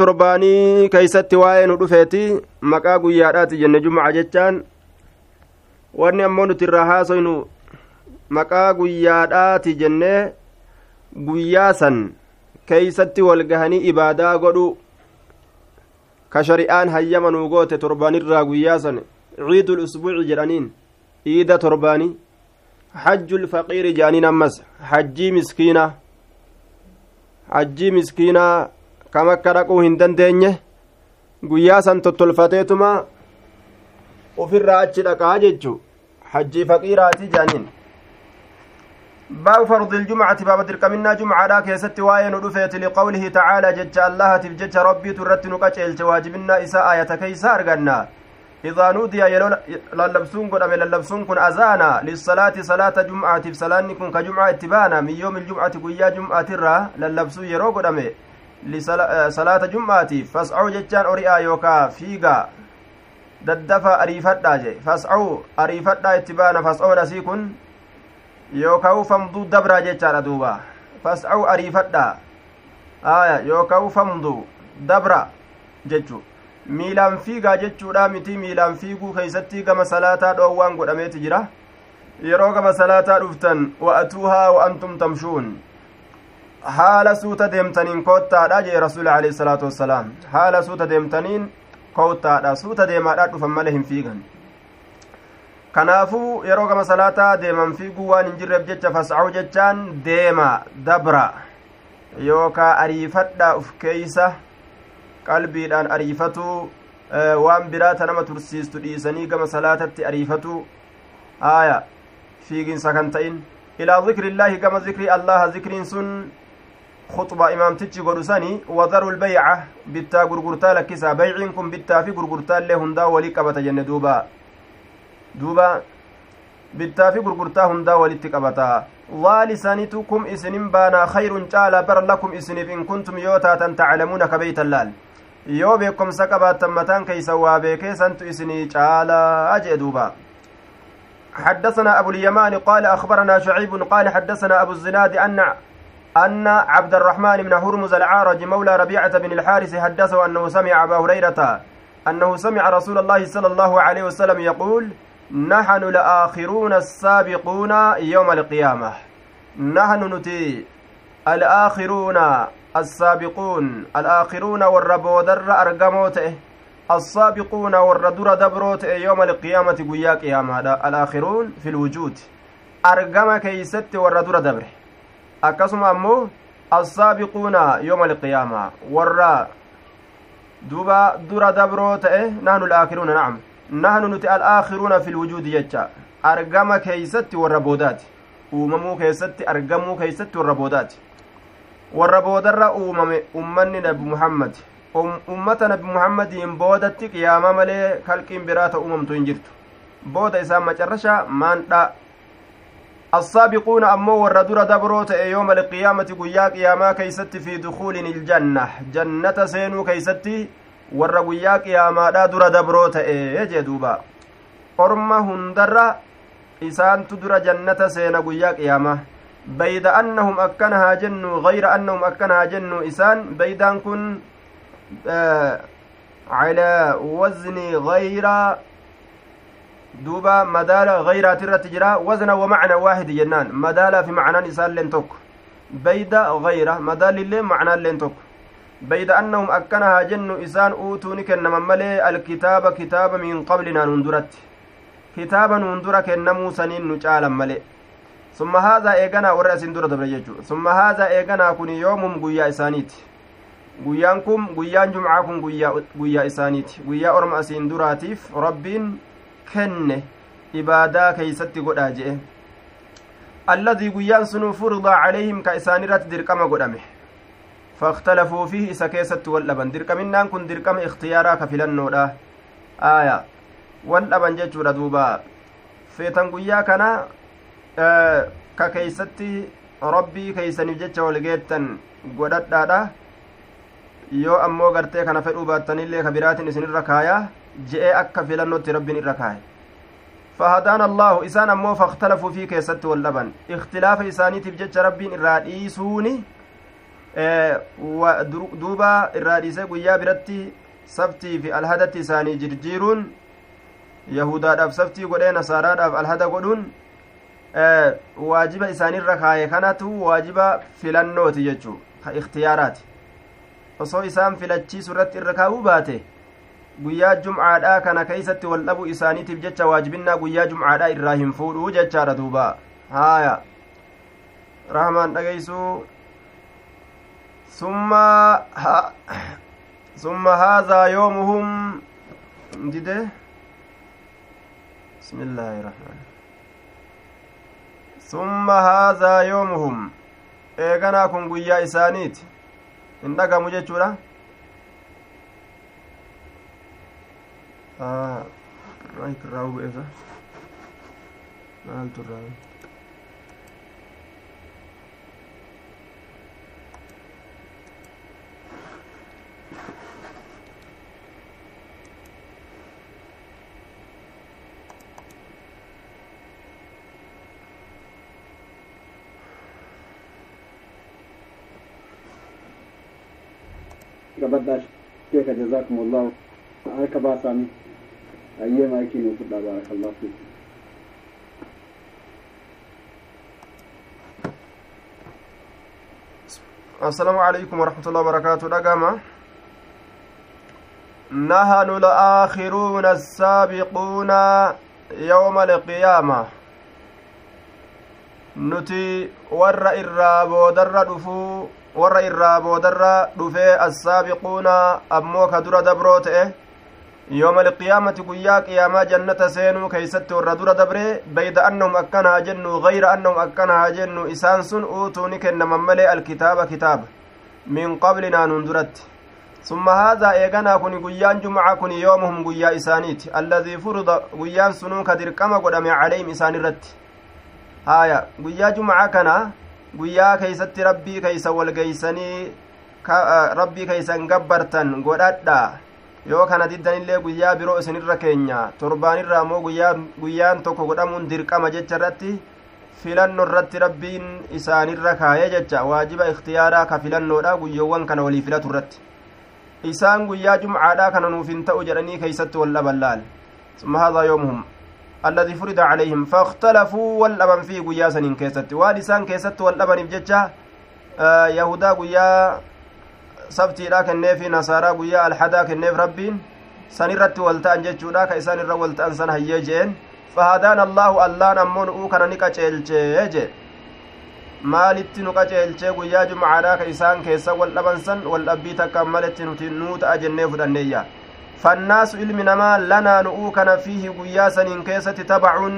torbaanii keeysatti waa'ee nu dhufeeti maqaa guyyaadhaati jenne jumca jechaan wanni ammoo nuti irraa haasoynu maqaa guyyaadhaati jennee guyyaa san keeysatti wal gahanii ibaadaa godhu ka shari'aan hayyama nuu goote torbaanirraa guyyaa san ciidul usbuuci jedhaniin iida torbaanii hajjul faqiiri jedhaniin ammas hajjii miskiinaa hajjii miskiinaa kam akka dhaquu hin dandeenye guyyaa san tottolfateetuma ufirraa achi dhaqaa jechu hajjii faqiiraati jedhaniin باب فرض الجمعة باب دركمنا جمعة لا كيست واين ودفيت لقوله تعالى جج الله تفجج ربي ترت نقجل واجبنا إساء آية كيسا أرغنا إذا نودي للبسون كن أمي للبسون كن أزانا للصلاة صلاة جمعة بسلان كن كجمعة اتبانا من يوم الجمعة قيا جمعة ترى للبسون يروق أمي لصلاة جمعة. فاسعوا ججان أريا يوكا فيغا. ددفا أريفتا جي. فاسعوا أريفتا اتبانا. فاسعوا نسيكن. yookaan famduu dabraa jechaadha duuba fas'au ariifadha aya yookaan famduu dabra jechu miilaan fiigaa jechuudha miti miilaan fiiguu keeysatti gama salaataa dhoowwaan godhameeti jira yeroo gama salaataa dhuftan wa'atuuhaa wa'antum tamshuun haala suuta deemtaniin koottaadha jee rasuuli alayhi salaatu wassalaam haala suuta deemtaniin koottaadha suuta deemaadha dhufan malee hin fiigan kanaafuu yeroo gama salaataa deeman fiiguu waan hin jirreef jecha fasca'u jechaan deema dabra yookaa ariifadha uf keeysa qalbiidhaan ariifatuu waan biraata nama tursiistu dhiisanii gama salaatatti ariifatuu aya fiiginsa kan ta'in ilaa zikrillaahi gama zikrii allaha zikriin sun khuxba imaamtichi godhu sani wadaru lbeyca bittaa gurgurtaa lakkisaa beyciin kun bittaa fi gurgurtaa illee hundaa walii qabata jenne duuba duuba bittaa fi gurgurtaa hundaa walitti qabata waalisanitu kum isinin baanaa khayrun caala bar lakum isiniif in kuntum yoo yoo beekomsa qabaattan mataan keeysan waa beekee santu isinii caalaa jee duuba. حدثنا أبو اليمان قال أخبرنا شعيب قال حدثنا أبو الزناد أن أن عبد الرحمن بن هرمز العارج مولى ربيعة بن الحارث حدثه أنه سمع أبا هريرة أنه سمع رسول الله صلى الله عليه وسلم يقول نحن الآخرون السابقون يوم القيامة نحن نتي الآخرون السابقون الآخرون والربودر أرقموته السابقون والردر دبروت يوم القيامة قيا قيامة الآخرون في الوجود أرقم كيست والردر دبره أكسم أمو السابقون يوم القيامة ورّا دوبا درا دبروت نحن الآخرون نعم nuti al'aakhiruuna fi lwujuudi jecha argama keeysatti warra boodaati uumamuu keessatti argamuu keeysatti warra boodaati warra boodarra uumame ummanni nabi muhammad ummata nabi muhammadiin boodatti qiyaamaa malee kalqiin biraata uumamtu hin jirtu booda isaan macarrasha maandha السابقون أمو والردر دبرو يوم القيامة قيا قياما كيست في دخول الجنة جنة سينو كيستي warra guyyaa qiyaamaadhaa dura dabroo ta'e jee duuba orma hundarra isaantu dura jannata seena guyyaa qiyaamaa annahum akkana haa jennu gayra annahum akkana haa jennu isaan baydaan kun calaa wazni gayra duuba madaala gayraati irratti jira wazna wa macna waahidi jennaan madaalaa fi macnaan isaalleen tokko bayda gayra madaalillee macnaalleen tokko بيد أنهم أكنها جن إسان أوتوني كنما ملي الكتاب كتاب من قبلنا نندرت كتابا نندر كنمو سنين نجالا ملي ثم هذا إيغانا ورأس اندر دبرججو ثم هذا إيغانا كن يوم قيا إسانيت guyyaan kun guyyaan jumcaa kun guyyaa isaaniiti guyyaa orma asiin duraatiif rabbiin kenne ibaadaa keeysatti godhaa je'e alladii guyyaan sunuu furida calayhim ka isaanirratti dirqama godhame فاختلفوا فيه إسا كيست واللبن درقم إنان كن درقم اختيارا كفلنودا آية واللبن ججورا دوبا feetan guyyaa kana ka keeysatti rabbii keeysaniif jecha walgeettan godhadhaadha yoo ammoo gartee kana fedhuu baattanillee ka biraatin isin irra kaaya je'ee akka filannootti rabbiin irra kaaye فهدانا الله إسان أمو فاختلفوا في كيست واللبن اختلاف إساني تبجج ربين الراديسوني duuba irraa dhiisee guyyaa biratti sabtii fi alhadatti isaanii jirjiiruun yahudaadhaaf sabtii godhee nasaaraadhaaf alhada godhuun waajiba isaanirra kaaye kanatu waajiba filannooti jechuu ka ikhtiyaaraati osoo isaan filachiisu irratti irra kaa'uu baate guyyaa jumcaadhaa kana keeysatti wal dhabuu isaaniitiif jecha waajibinnaa guyyaa jumcaadhaa irraa hin fuudhuu jechaadha duuba haaya rahmaan dhageeysuu ثم ها ثم هذا يومهم جده بسم الله الرحمن ثم هذا يومهم eeganaa kun guyyaa isaaniiti hin dhagamu jechuudha maayik irraa bu'eesa maaltu irraa gabadhaa sheeka jazaakum allahu harka baasaami ayyee maayikii nuu fudhaa baarakallahu fiikum السلام عليكم ورحمة الله وبركاته دقما نحن الآخرون السابقون يوم القيامة نتي ور إرى بودر دفو warra irraa boodarra dhufee assaabiquuna ammoo ka dura dabroo ta'e yooma alqiyaamati guyyaa qiyaamaa jannata seenuu keeysatti warra dura dabre bayda annahum akkana haa jennu gayra annahum akkana haa jennu isaan sun uutuu ni kennaman malee alkitaaba kitaaba min qablinaa nun duratti ثم هذا إيغانا كوني غيان جمعة كوني يومهم غيا إسانيت الذي فرض غيان سنو كدرقما قدام عليهم إسان الرت هايا غيا جمعة كنا guyyaa keeysatti rabbii keeysa walgeeysanii rabbii keeysan gabbartan godhadha. Yoo kana diddanillee guyyaa biroo isinirra keenya torbaanirra ammoo guyyaan tokko godhamuun dirqama jecha irratti filanno irratti rabbiin isaanirra kaayee jecha waajiba ikhtiyaaraa ka filannoodha guyyoowwan kana walii filatu irratti. Isaan guyyaa jumcaadhaa kana nuuf hin ta'u jedhanii keeysatti wal dhaban laal. Summa haadhaa yoomuhum الذي فرض عليهم فاختلفوا والأبن في قيا سنين كيست وادسان كيست والأبن بججة آه يهودا قيا سبتي لا كنيف نصارى قيا الحدا كنيف ربين. سنرت والتان ججودا كيسان الر والتان سن هيجين. فهدانا الله الله نمون اوكنا نكاچelche maalitti nu qaceelchee guyyaa jumcaadhaa ka isaan keessa wal dhaban san wal dhabbii takka maletti nuti nuu فالناس علم نما لنا نؤو كان فيه قيا سنين كيسة تبع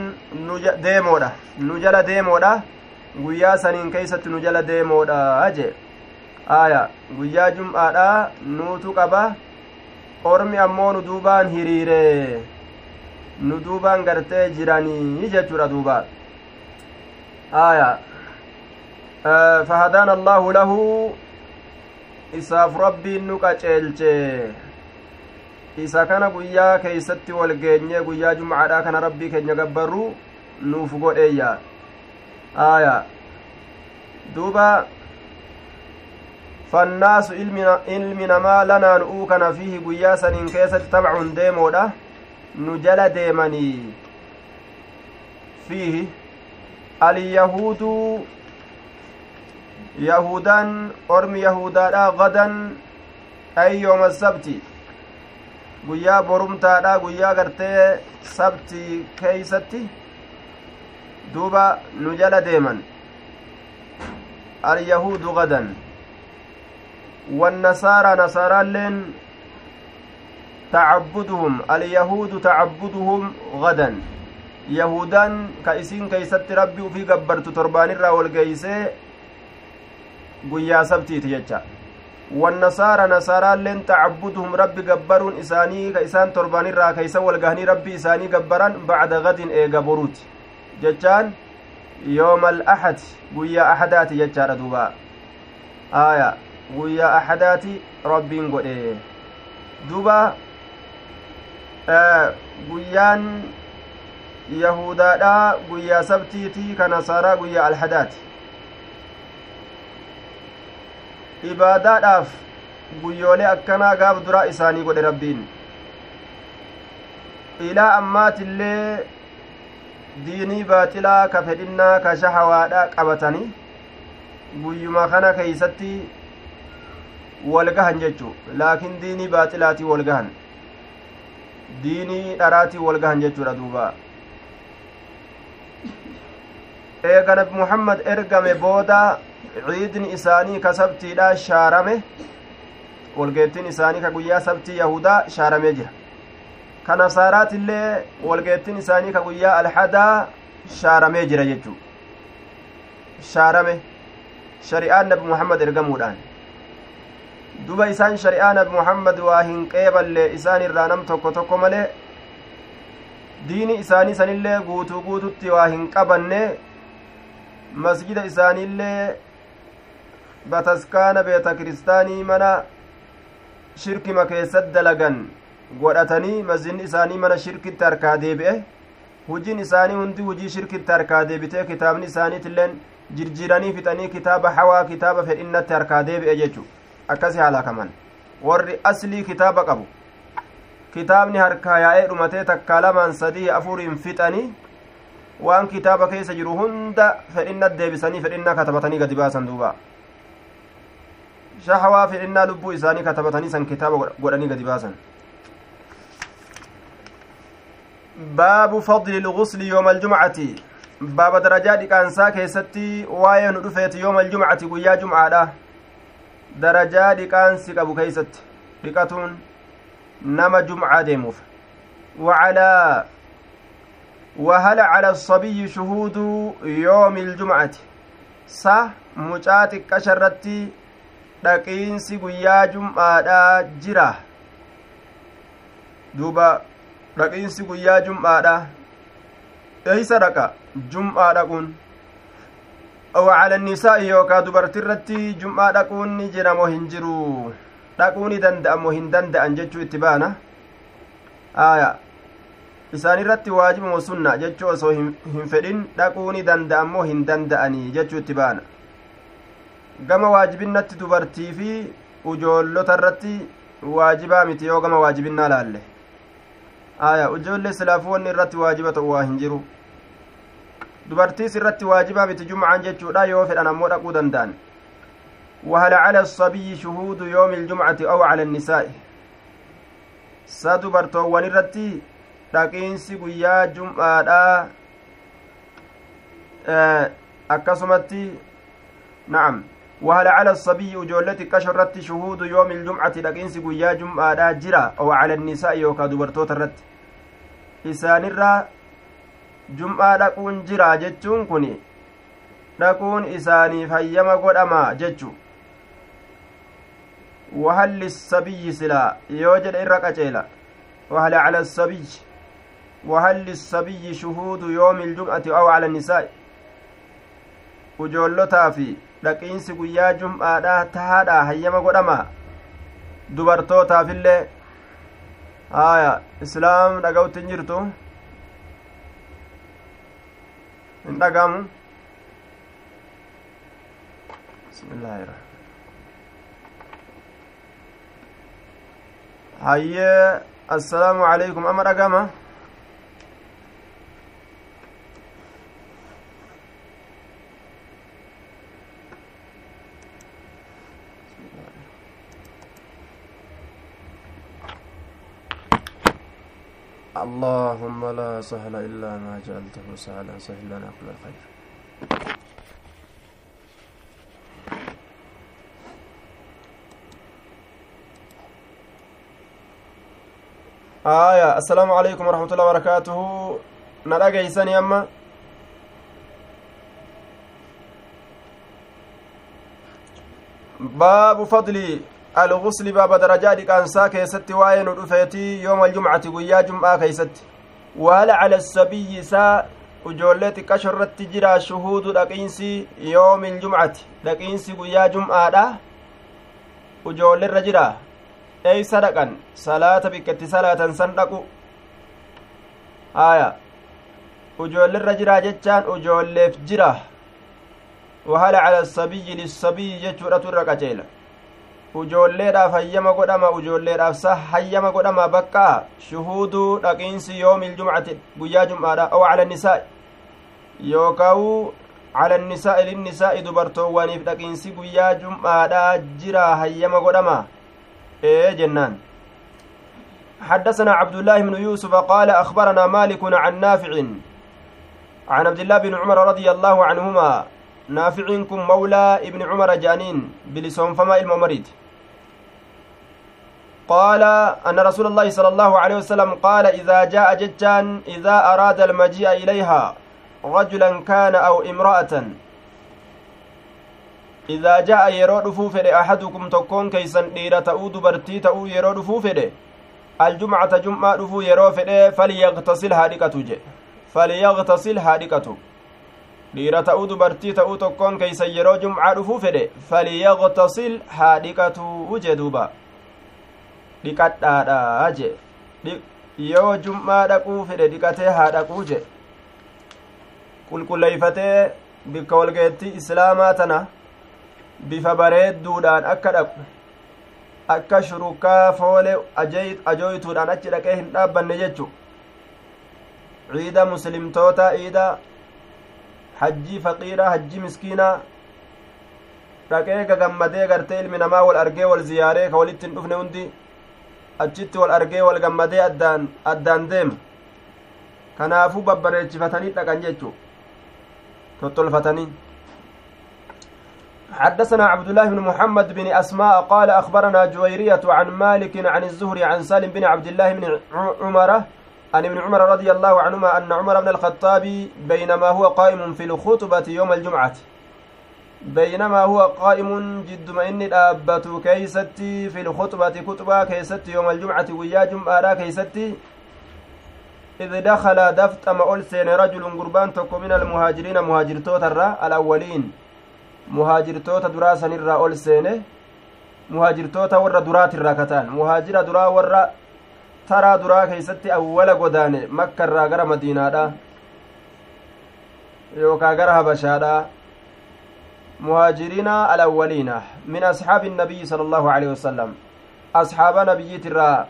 ديمودا نجل ديمودا قيا سنين كيسة نجل ديمودا أجي آية قيا جمعة نوتو قبا ormi ammoo nu duubaan hiriire nu duubaan gartee jiranii jechuudha duuba aya fahadaana allaahu lahu isaaf rabbiin nu qaceelche isa kana guyyaa keeysatti wal geenye guyyaa jumcaadhaa kana rabbii keenya gabbarru nuuf godheeyya. Aya duuba. Fannaasu ilmi namaa lanaa nu'uu kana fiihi guyyaa saniin keessatti tabcun deemoodha. Nu jala deemanii. Fiihi. Alyahuudu. Yahudaan ormi yahudaadha gadan. Ay yooma sabti guyyaa borumtaadha guyyaa gartee sabti keeysatti duuba nu jala deeman. Alyahuudu gadan. والنصارى نصارى لين تعبدهم اليهود تعبدهم غدا يهودان كايسين كيست ربي وفي قبرت تربان الرا والقيسي قيا سبتي تيجا والنصارى نصارى لين تعبدهم. ربي قبرون إساني كيسان تربان الرا كيسا والقهني ربي إساني قبران بعد غد إيقا بروت ججان يوم الأحد. قيا أحدات ججار دوبا. آية. guyyaa ahadaati rabbiin godhe duba guyyaan yahudaadha guyyaa sabtiitii ka nasaaraa guyyaa alhadaati ibaadaadhaaf guyyoolee akkanaa gaaf duraa isaanii godhe rabbiin. Ilaa ammaatillee diinii baaxilaa ka fedhinnaa ka shahawaadha qabatanii guyyuma kana keeysatti walgahan jechu laakiin diinii baaxilaatii walgahan diinii dharaatii walgahan jechuudha duuba eega nabi muhammad ergame booda ciidni isaanii ka sabtiidha shaarame walgeettiin isaanii ka guyyaa sabtii yahudaa shaaramee jira ka nasaaraatillee walgeettiin isaanii ka guyyaa alhadaa shaaramee jira jechuu shaarame shari'aan nabi muhammad ergamuudhaan duba isaan shari'aa nabi muhammad waa hin qeeballe isaan irraa nam tokko tokko malee diini isaanii sanillee guutuu guututti waa hin qabanne masjida isaaniillee bataskaana beeta kiristaanii mana shirkima keessat dalagan godhatanii masjidni isaanii mana shirkitti harkaa deebi'e hujiin isaanii hundi hujii shirkitti harkaa deebitee kitaabni isaaniitilleen jirjiranii fixanii kitaaba hawaa kitaaba fedhinnatti harkaa deebi'e jechu akkasi halaakaman warri aslii kitaaba qabu kitaabni harkaa yaa'ee dhumatee takkaa lamaan sadii afuriin fixanii waan kitaaba keessa jiru hunda fedhinnat deebisanii fedhinnaa katabatanii gadi baasan duuba shahawaa fedhinnaa lubbuu isaanii katabatanii san kitaaba godhanii gadi baasan baabu fadli lgusli yooma aljumcati baaba darajaa dhiqaansaa keessatti waa'ee nu dhufeeti yooma aljumcati guyyaa jumcaadha darajaa dhiqaansi qabu keeysatti dhiqatuun nama jumcaa deemuuf وعلى وهل على الصبي شهود يوم الجمعة صح مجاتك كشرتي jira duuba dhaqiinsi guyyaa jum'aadha eeysa dhaqa jum'aa dhaquun wacala nisaa'i yookaa dubartirratti jum'aa dhaquun ni jira moo hin jiru dhaquu ni danda'a moo hin danda'an jechuu itti baana aya isaan irratti waajiba moo sunna jechuu osoo hin fedhin dhaquu ni danda'an moo hin danda'anii jechuu itti baana gama waajibinnatti dubartii fi ujoollota waajibaa miti yoo gama waajibinnaa laalle aya ujoollee silaafuu wanni irratti waajiba ta'u waa hin jiru dubartiis irratti waajibaa miti jumcaan jechuudha yoo fedhan ammoo dhaquu danda'an وهل على الصبي شهود يوم الجمعة أو على النساء سدبرتو ونرتي dhaqiinsi guyyaa jum'aadha akkasumatti na'am. وهل على الصبي وجولتي كشرت شهود يوم الجمعة لكنس قيا جمعة جرا أو على النساء يوكا دبرتوت الرت إسان الرا جمعة لكون جرا جتشون كني لكون إساني فيما قد أما جتشو وهل للصبي سلا يوجد إرق أجيلا وهل على الصبي وهل للصبي شهود يوم الجمعة أو على النساء وجولتها في dhaqiinsi guyyaa jum'aadha tahaadha hayyama godhama dubartootaafillee haya islaam dhaga'utti hin jirtu hin dhagamu bismillaahi hayyee assalaamu calaykum ama dhagama اللهم لا سهل إلا ما جعلته سهلا سهل لنا كل خير. آية السلام عليكم ورحمة الله وبركاته. نلاقي إيساني أما؟ باب فضل الغسل باب درجات كانسا كيست واين رفيتي يوم الجمعة ويا جمعة كيست وهل على السبي سا ujoollee xiqqasharratti jira shuhuudu dhaqiinsi yoomi iljumcati dhaqiinsi guyyaa jum'aadha ujoolleirra jira eeysa dhaqan salaata biqqetti salaatan san dhaqu aya ujoolleirra jiraa jechaan ujoolleef jira wahala cala sabiyyi lissabiyyi jechuudhatu irra qaceela Ujoolleedhaaf hayyama godhama ujoolleedhaaf sa hayyama godhama bakka shuhuuduu dhaqiinsi yoomil jumcati guyyaa jum'aadha aw cala nisaa'i yookaawu cala nisaa'i linnisaa'i dubartoowwaniif dhaqiinsi guyyaa jum'aadha jira hayyama godhama ee jennaan حدثنا عبد الله بن يوسف قال أخبرنا مالك عن نافع عن عبد الله بن عمر رضي الله عنهما نافع كن مولى ابن عمر جانين بلسون فما الممريد قال أن رسول الله صلى الله عليه وسلم قال إذا جاء ججان إذا أراد المجيء إليها رجلا كان أو امرأة. إذا جاء يرو دفو فدي أحدكم تكون كيسن ديرة تأو دبرتي تأو يرو دفو فدي الجمعة جمعة دفو يرو فليغتسل هادقة جي. فليغتسل dhiira ta'uu dubartii ta'uu tokkoon keeysan yeroo jumcaa dhufuu fedhe falyaqtasil haa dhiqatuu jee duuba dhiqadhaadha je yoo jum'aa dhaquu fedhe dhiqatee haa dhaquu je qulqulleeyfatee bikka walgeettii islaamaa tana bifa bareedduudhaan akka dhaqu akka shurukaa foole ajooytuudhaan achi dhaqee hin dhaabbanne jechu ciida muslimtoota ciida hajjii faqiiraa hajjii miskiinaa dhaqee gagammadee gartee ilmi namaa wal argee wal ziyaaree ka walitti dhufne hundi achitti wal argee wal gammadee addaan addaan deema kanaafuu babbareechifatanii dhaqan jechu tottolfatanii. حدثنا عبد الله بن محمد بن أسماء قال أخبرنا جويرية عن مالك عن الزهري عن سالم بن عبد الله بن عمر عن ابن عمر رضي الله عنهما أن عمر بن الخطاب بينما هو قائم في الخطبة يوم الجمعة. بينما هو قائم جد ما inni dhaabbatee keessatti في الخطبة khuxbaa keessatti يوم الجمعة guyyaa jumcaa keessatti. إذ دخل دفت ما سين رجل قربان تكو من المهاجرين مهاجرتوت الرا الأولين. مهاجرتوت دراسا الرا أول سينه مهاجرتوت ورا درات الراكتان مهاجر درا ورا taraa duraa keeysatti awwala godaane makka irraa gara madiinaadha yookaa gara alawwaliina min asxaabi innabiyyi sala allahu aleyhi wasalam asxaaba nabiyyiit irraa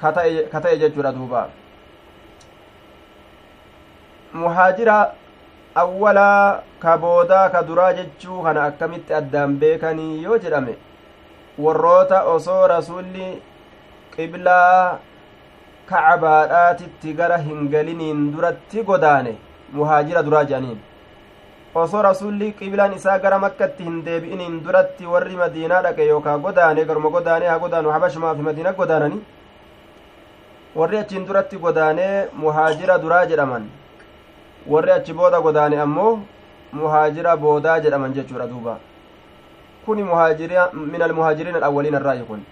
ka ta'e jechuudha duuba muhaajira awwalaa ka boodaa ka duraa jechuu kana akkamitti addaan beekanii yoo jedhame warroota osoo rasulli qiblaa kacabaadhaatitti gara hin galiniin duratti godaane muhaajira duraa jedhaniin osoo rasulli qiblaan isaa gara makkatti hin deebi'iniin duratti warri madiinaa dhaqe yookaa godaane garuma godaanee haa godaanu habashumaa fi madiina godaanani warri achiin duratti godaanee muhaajira duraa jedhaman warri achi booda godaane ammoo muhaajira boodaa jedhaman jechuudha duuba kuni min almuhaajiriin alawwaliin irraayi kun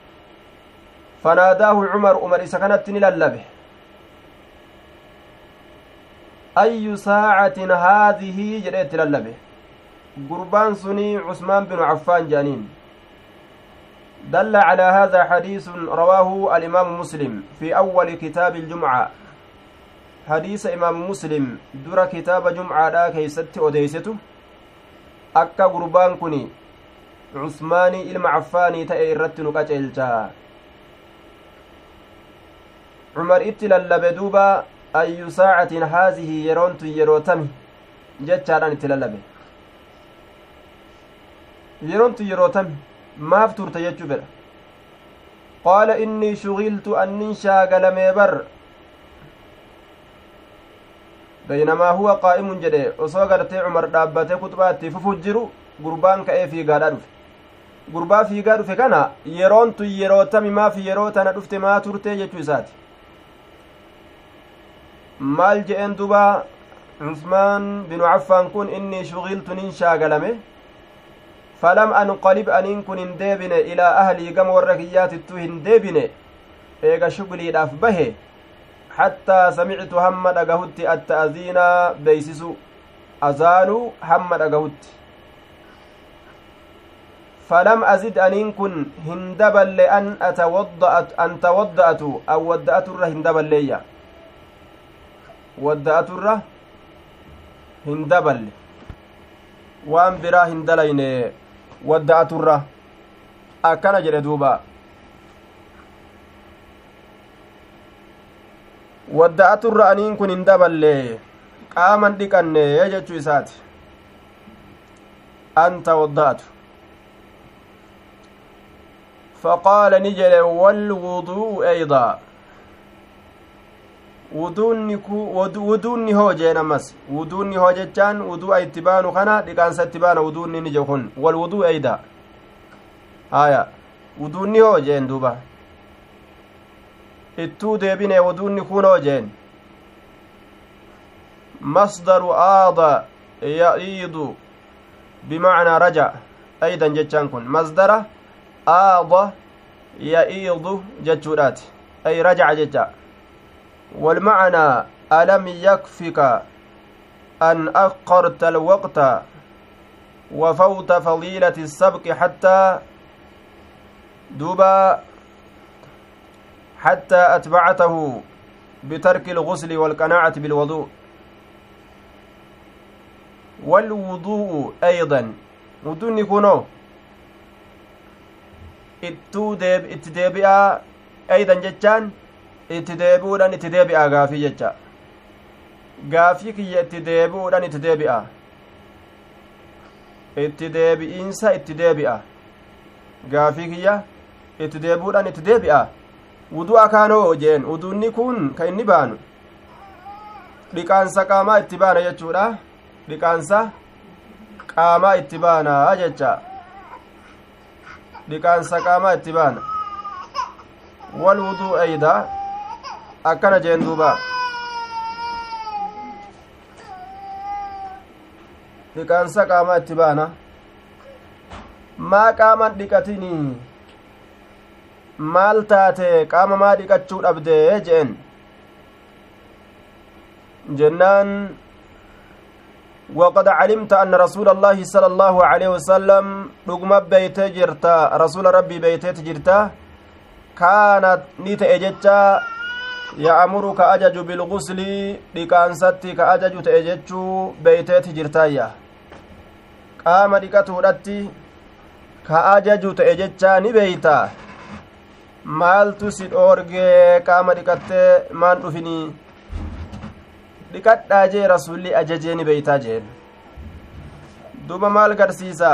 فناداه عمر عمر إذا كانت أي ساعة هذه جريت للبه قربان سني عثمان بن عفان جانين. دل على هذا حديث رواه الإمام مسلم في أول كتاب الجمعة. حديث إمام مسلم در كتاب جمعة لا كيست أديسته أكا قربان كني. عثماني إلما عفاني تأي رتنو قجلتا cumar itti lallabe ayyu saacatin haazihi yeroontu yeroo tami jechaadhaan itti lallabe yeroontu yeroo tami maaf turte jechuu fedha qaala innii shugiltu annin shaagalamee bar baynamaa huwa qaa'imun jedhe osoo gartee cumar dhaabbatee kuxbaa itti fufuuf jiru gurbaan ka'ee fiigaadhaa dhufe gurbaa fiigaa dhufe kana yeroontu yeroo tami maaf yeroo tana dhufte maa turte jechuu isaati maal je'een duba cusmaan binu caffaan kun innii shugiltu nin shaagalame falam anqalib aniin kun hin deebine ilaa ahlii gama warra kiyyaatittuu hin deebine eega shugliidhaaf bahe hattaa samictu hamma dhagahutti atta'aziinaa beeysisu azaanuu hamma dhagahutti فلم أزد أنين كن هندبل أن أتوضأت أن توضأت أو ودأت الرهندبل ليا wadda'aturra hin daballe waan biraa hin dalayne wadda'aturra akkana jedhe duuba wadda'aturra aniin kun hin daballe qaaman dhiqanne jechuu isaati anta wadda'atu فقال نجل والوضوء أيضا wuduunni hoo jeen ammas. Wuduunni hoo jechaan wudu'a itti baanu kana dhiqaansa itti baana wuduunni ni kun wal wuduu eyda haya wuduunni hoo jeen duuba. Ittuu deebine wuduunni kun hoo jeen. Masdaru aada ya'iidu bimacnaa raja. Aydan jechaan kun. Masdara aada ya'iidu jechuudhaati. Ay rajaca jecha والمعنى ألم يكفك أن أخرت الوقت وفوت فضيلة السبق حتى دبا حتى أتبعته بترك الغسل والقناعة بالوضوء. والوضوء أيضا. ودون يكونوا اتديبئا أيضا جتان itti deebi'uudhaan itti deebi'a gaafii jecha gaafii kiyya itti deebi'uudhaan itti deebi'a itti deebi'iinsa itti deebi'a gaafii kiyya itti deebi'uudhaan itti deebi'a wuduu akaanoo jeen wuduunni kun ka inni baanu dhiqaansa qaamaa itti baana jechuudha dhiqaansa qaamaa itti baana jecha dhiqaansa qaamaa itti baana wal wuduu eydaa akkana jeen duuba dhiqaansa qaamaa itti baana maa qaaman dhiqatinii maal taate qaama maa dhiqachuu dhabde jeen jennaan وقد علمت أن رسول الله صلى الله عليه وسلم رقم بيت جرتا رسول ربي بيت جرتا كانت نيت اجتا ya'muru ka ajaju bilguslii dhiqaansatti ka ajaju ta'e jechuu beeyteeti jirtaayya qaama dhiqatuudhatti ka ajaju ta'e jechaa ni beeyta maaltu si dhoorgee qaama dhiqattee maan dhufinii dhiqadhaa jee rasulli ajajee beeytaa jeen duba maal garsiisa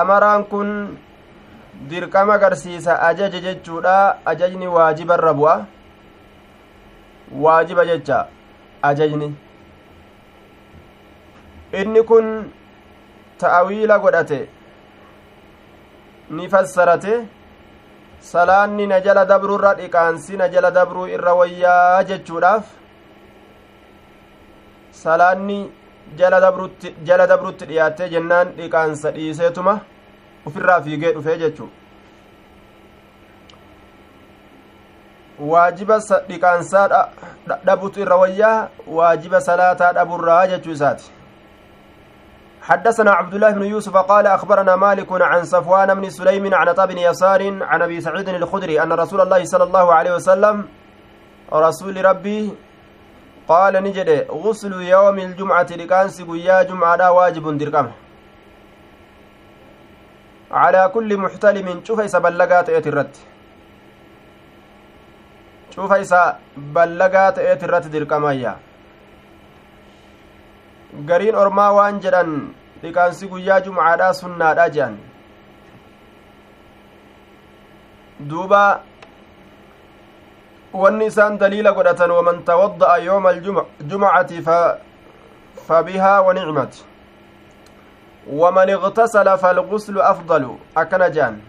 amaraan kun dirqama agarsiisa ajaja jechuudha. Ajajni waajibarra bu'a. Waajiba jecha ajajni. Inni kun ta'awiila godhate. Ni fassarate. Salaanni na jala dabruurra dhiqaansi na jala dabruu irra wayyaa jechuudhaaf salaanni jala dabrutti dhiyaattee jennaan dhiqaansa dhiiseetuma ufirraa fiigee dhufee jechu waajiba dhiqaansaa dhabutu irra wayyaa waajiba salaataa dhaburraa jechuu isaati. حدثنا عبد الله بن يوسف قال أخبرنا مالك عن صفوان بن سليم عن طاب بن يسار عن أبي سعيد الخدري أن رسول الله صلى الله عليه وسلم رسول ربي قال نجد غسل يوم الجمعة لكانس يا جمعة واجب درقمه على كل محتلم شوف إسا بلغات إيت الرد شوف إسا بلغات إيت الرد درقمايا gariin ormaa waan jedhan dhiqaansi guyyaa jumcaadhaa sunnaadha jedhan duuba wanni isaan daliila godhatan waman tawadda'a yooma aljumcati fabihaa wanicmat waman iqtasala falguslu afdalu akkana jehan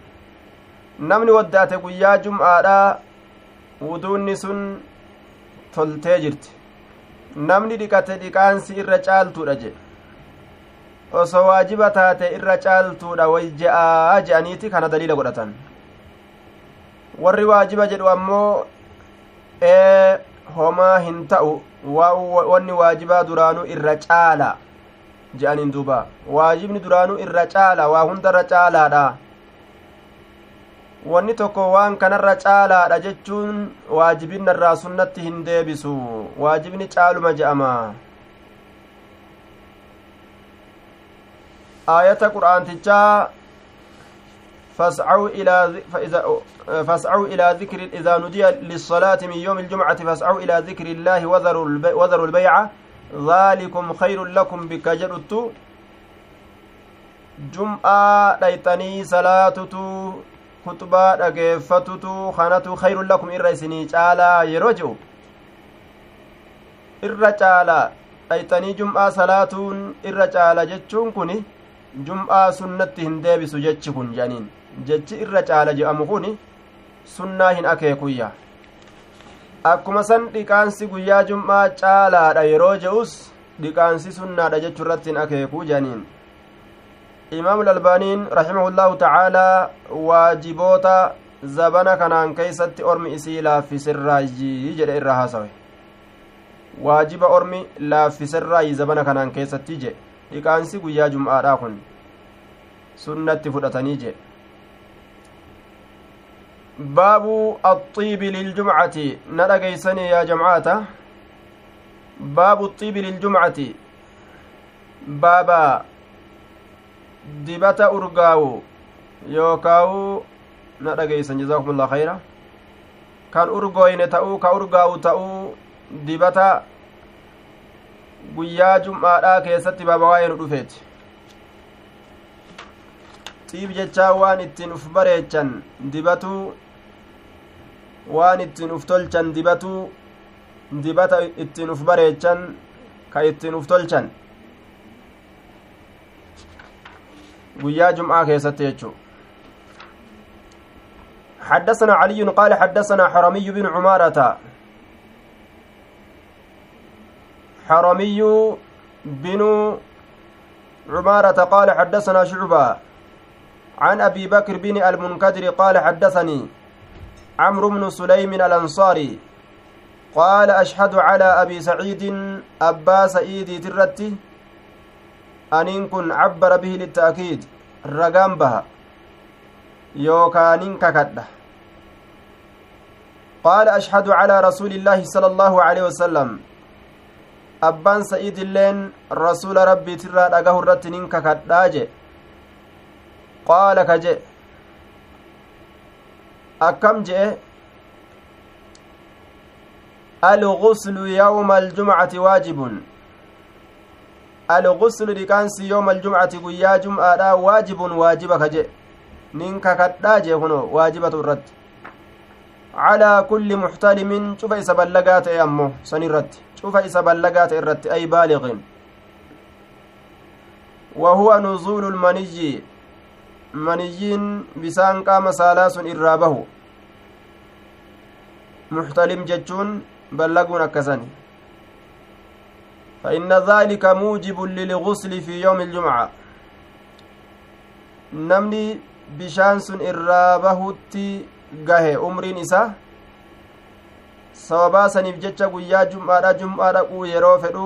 namni waddaate guyyaa jum'aadha wuduunni sun toltee jirti namni dhiqate dhiqaansi irra caaltuudha jedhe osoo waajiba taate irra caaltuudha way je'aa je'aniiti kana daliila godhatan warri waajiba jedhu ammoo ee homaa hin ta'u wanni waajibaa duraanuu irra caala je'aniin duuba waajibni duraanuu irra caala waa hundarra caalaadha wanni tokko waan kanarra caalaadha jechuun waajibinarraa sunnatti hin deebisu waajibni caaluma je'ama aayata qur'aantichaa فاسعوا إلى فإذا فاسعوا إلى ذكر إذا نودي للصلاة من يوم الجمعة فاسعوا إلى ذكر الله وذروا البيع, ذلكم خير لكم بك جرت جمعة ليتني صلاتتو kutubaa dhageeffatutu kanatu khayrun lakum irra isinii caalaa yeroo ji'u irra caala dhayxanii jum'aa salaatuun irra caala jechuun kun jum'aa sunnatti hin deebisu jechi kun jedhaniin jechi irra caala je'amu kun sunnaa hin akeekuyya akkuma san dhiqaansi guyyaa jum'aa caalaadha yeroo je'us dhiqaansi sunnaadha jechuu irratti hin akeekuu jedhaniin imaam albaaniin raximahullahu tacaalaa waajiboota zabana kanaan keeysatti ormi isii laaffisirraayi jedhe irra haasawe waajiba ormi laaffisirraayi zabana kanaan keessatti jedhe dhiqaansi guyyaa jum'aadhaa kun sunnatti fudhatanii jedhe baabu axxiibi liljumcati. Na dhageeysanii yaa jamcaata? Baabu axxiibi liljumcati. Baaba dibata urgaawu. Yookaawu na dhageeysan jazaakumullah khayra. Kan urgooyne ta'uu ka urgaawu ta'uu dibata guyyaa jum'aadhaa keessatti baaba waa'ee nu dhufeeti. Xiib jechaa waan ittiin uf bareechan dibatuu waan ittiin uf tolchan dibatuu dibata ittiin uf bareechan ka ittiin uf tolchan guyyaa jum'aa keessatti jechuu حدثنا علي قال حدثنا حرمي بن عمارة حرمي بن عمارة قال حدثنا شعبة عن أبي بكر بن المنكدر قال حدثني عمرو بن سليم الأنصاري قال أشهد على أبي سعيد أبا سعيد ترتي أنين كن عبر به للتأكيد رقام بها يوكانين ككدة. قال أشهد على رسول الله صلى الله عليه وسلم أبان سعيد اللين رسول ربي ترى رقاه الرتنين ككداجي قال كجي أكم جئ الغسل يوم الجمعة واجب الغسل aljumcati guyyaa jum'aadha waajibun waajiba kaje nin kakadhaa jee kuno waajibatu irratti calaa kulli muxtalimin cufa isa ballagaa ta'e ammo san irratti cufa isa ballagaa ta'e irratti ay baaliqin وهو نزول المني منيين بسان قام سالاس إرابه محتلم جتشون بلغون أكسني فإن ذلك موجب للغسل في يوم الجمعة namni bishaan sun irraa bahutti gahe umriin isa sababaa saniif jecha guyyaa jum'aadha jum'aa dhaquu yeroo fedhu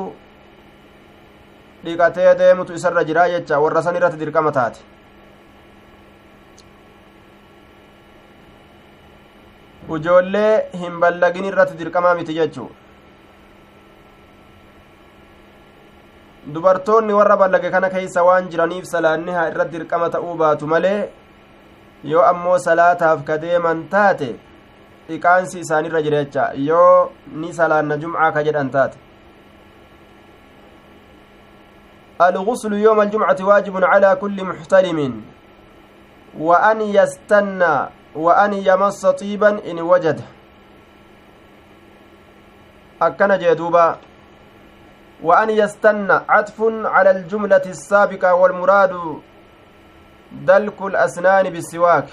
dhiqatee deemutu isarra jiraa jecha warra san irratti dirqama taate ujoollee hin ballagin irratti dirqamaa miti jechuu dubartoonni warra ballage kana keeysa waan jiraniif salaanni haa irratti dirqama ta'uu baatu malee yoo ammoo salaataaf ka deeman taate dhiqaansi isaanirra jira jecha yoo ni salaanna jumcaa ka jedhan taate الغسل يوم الجمعة واجب على كل محتلم وأن يستنى وأن يمص طيبا إن وجد. أكن جدوبا. وأن يستنى عطف على الجملة السابقة والمراد دلك الأسنان بالسواك.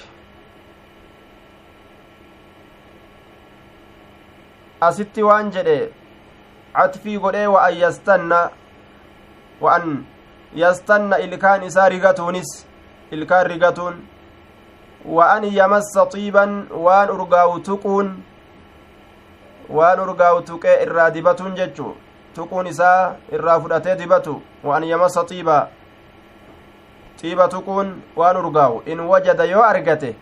أستي وأن عطفي قدي وأن يستنى وأن يستنى إلكان إسا رغتونس إلكان رغتون وأن يمس طيبا وأن أرقاو تقون وأن أرقاو تقى إرادبة ججو tuquun isaa irraa fudhatee dibatu waan yamasa xiiba xiiba tuquun waan urgaawu in wajada yoo argate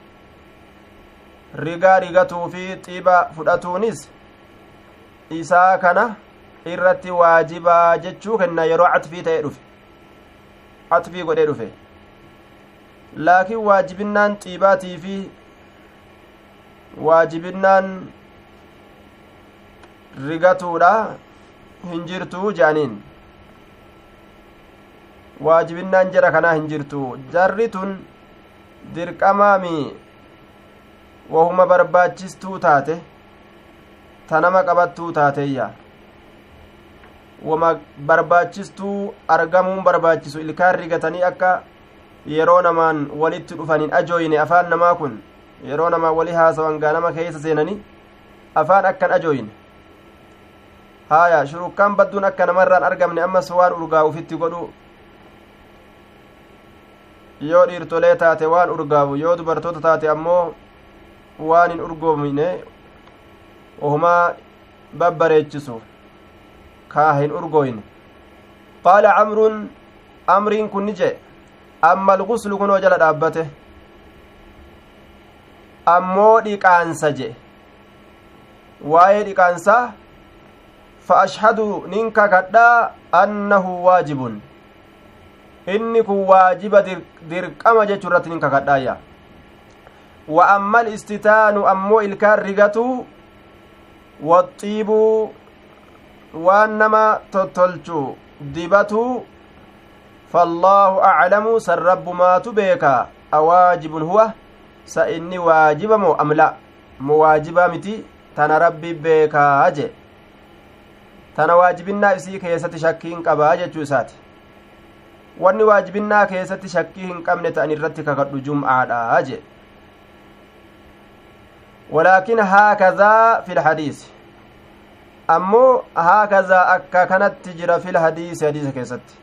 rigaa rigatuu fi xiba fudhatuunis isaa kana irratti waajibaa jechuu kenna yeroo catfii ta'e dhufe catfii godhee dhufe laakiin waajibinnaan xiibaatii fi waajibinnaan rigatuudha hin jirtuu je'aniin. Waajibinnaan jara kanaa hin jirtu. Jarri tun dirqamaami wahuma barbaachistuu taate tanama qabattuu taateeyya. Wama barbaachistuu argamuun barbaachisu ilkaan rigatanii akka yeroo namaan walitti dhufaniin ajooyine afaan namaa kun yeroo namaan wali haasawan gaanama keessa seenanii afaan akkan ajooyine haaya shurukkaan badduun akka namarraan argamne ammas waan urgaa'ufitti godhu. Yoo dhiirtolee taate waan urgaawu yoo dubartoota taate ammoo waan hin urgoomine ohumaa babbareechisu kaa hin urgooyne qaala camruun amriin kun ni jee amma alguslu kunoo jala dhaabbate ammoo dhiqaansa je waa'ee dhiqaansaa fa ashhadu nin kakadhaa annahu waajibun inni kun waajiba dirqama jechuu irratti nin kakadhaayya wa amma alistitaanu ammoo ilkaan rigatu waxiibuu waan nama tottolchu dibatu فالله أعلم سرب ما تبيكا أواجب هو سإني واجب مو أم لا مواجبة متي تنا ربي بيكا أجي تنا واجبنا إسي كيسة شكين قبا أجي ساتي wanni waajibinnaa keessatti shakkii hin qabne ta'an irratti kakadhu jum'aadha je walaakin haakazaa fi lhadiisi ammoo haakazaa akka kanatti jira fi lhadiisi hadiisa keessatti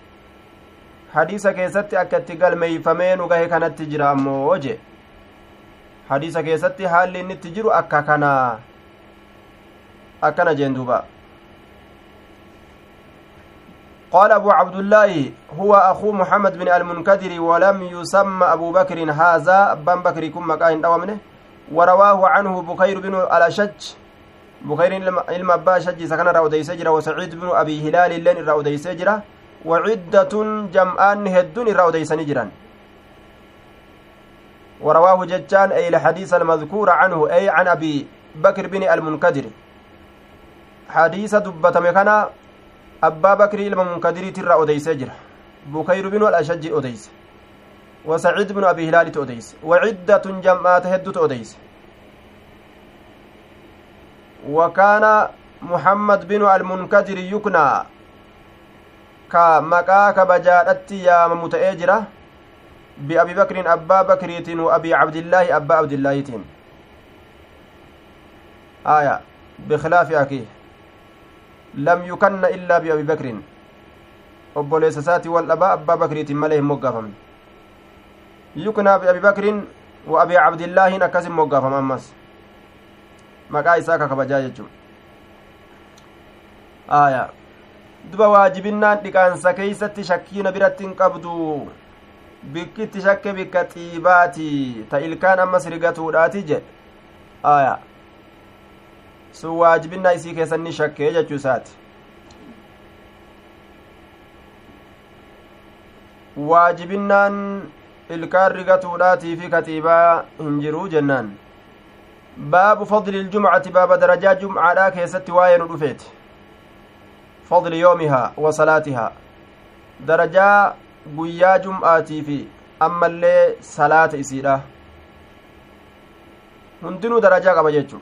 hadiisa keessatti akka itti galmeeyfamee nu gahe kanatti jira ammoo je hadiisa keessatti haalli inni itti jiru akka kana akkana jeen duuba. قال أبو عبد الله هو أخو محمد بن المنكدر ولم يسمى أبو بكر هذا أبان بكر كم مكاين دوامنه ورواه عنه بخير بن الأشج بخير علم أبا شج سكن راودي سجرة وسعيد بن أبي هلال لين راودي سجرة وعدة جمعان هدون راودي سنجرا ورواه ججان أي الحديث المذكور عنه أي عن أبي بكر بن المنكدر. حديث دبة مكانا abbaa bakrii ilma munkadiriitirraa odeysee jira bukayru binu alashajji odeyse وسعيد بن أبي هلال تؤديس وعدة جمعات هد تؤديس وكان محمد بن المنكدر يكنى كمكا كبجادت يا متأجرة بأبي بكر أبا بكريت وأبي عبد الله أبا عبد الله آية بخلاف أخيه lam yukanna illaa biabi bakrin obboleessa isaati wal dhabaa abbaa bakriitin malee hin moggaafamne yuknaa biabi bakrin wa abi cabdillaahin akkas hin moggaafama ammas maqaa isaa kakabajaa jechuu aya duba waajibinnaan dhiqaansa keeysatti shakkiina biratti hin qabdu. Bikkitti shakke bikka xiibaati. Ta ilkaan ammas rigatuudhaati jedhe. Aya. Sun waajibinnaa isii keessanni shakkee jechuu isaati. Waajibinnaan ilkaan rigatuudhaatii fi katiibaa hin jiruu jennaan. Baabu fadli iljumcati baaba darajaa jumcaadhaa keessatti waa'ee nu dhufeeti yoomihaa wa salaatihaa darajaa guyyaa jum'aatii fi ammallee salaata isiidha hundinuu darajaa qaba jechuu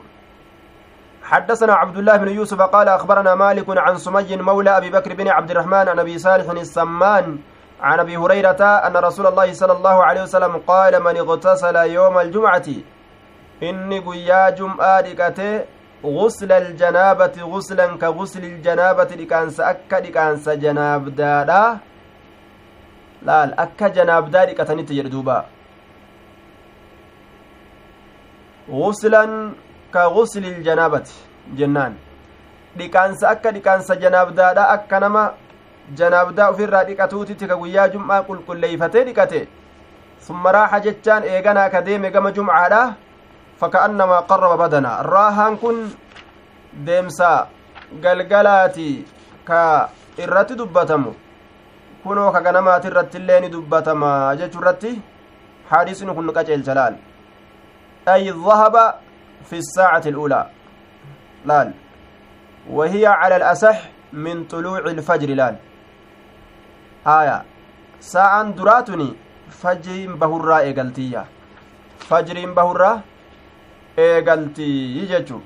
حدثنا عبد الله بن يوسف قال أخبرنا مالك عن سمي مولى أبي بكر بن عبد الرحمن عن أبي صالح السمان عن أبي هريرة أن رسول الله صلى الله عليه وسلم قال من اغتسل يوم الجمعة إني قيا جمعة غسل الجنابة غسلا كغسل الجنابة لكانس أكا لكانس جناب دادا لا أكا جناب دادا لكتني تجردوبا غسلا ka guslil janaabati jennaan dhiqaansa akka dhiqaansa janaabdaadha akka nama janaabdaa ufirraa dhiqatuutitti ka guyyaa jum'aa qulqulleeyfatee dhiqate summa raaxa jechaan eeganaa ka deeme gama jumcaadha faka'annamaa qarraba badana raahaan kun deemsa galgalaati ka irratti dubbatamu kunoo ka ganamaati irratti illee ni dubbatama jechuu irratti haadisni kun qaceelcha laal ay dhahaba fi saacati اlأulaa laal وهي على الأصح من طلوع الفجر لال آية ساعة دراتني فجر بهرة إيقلتية فجر بهرة إيقلتي يجتشو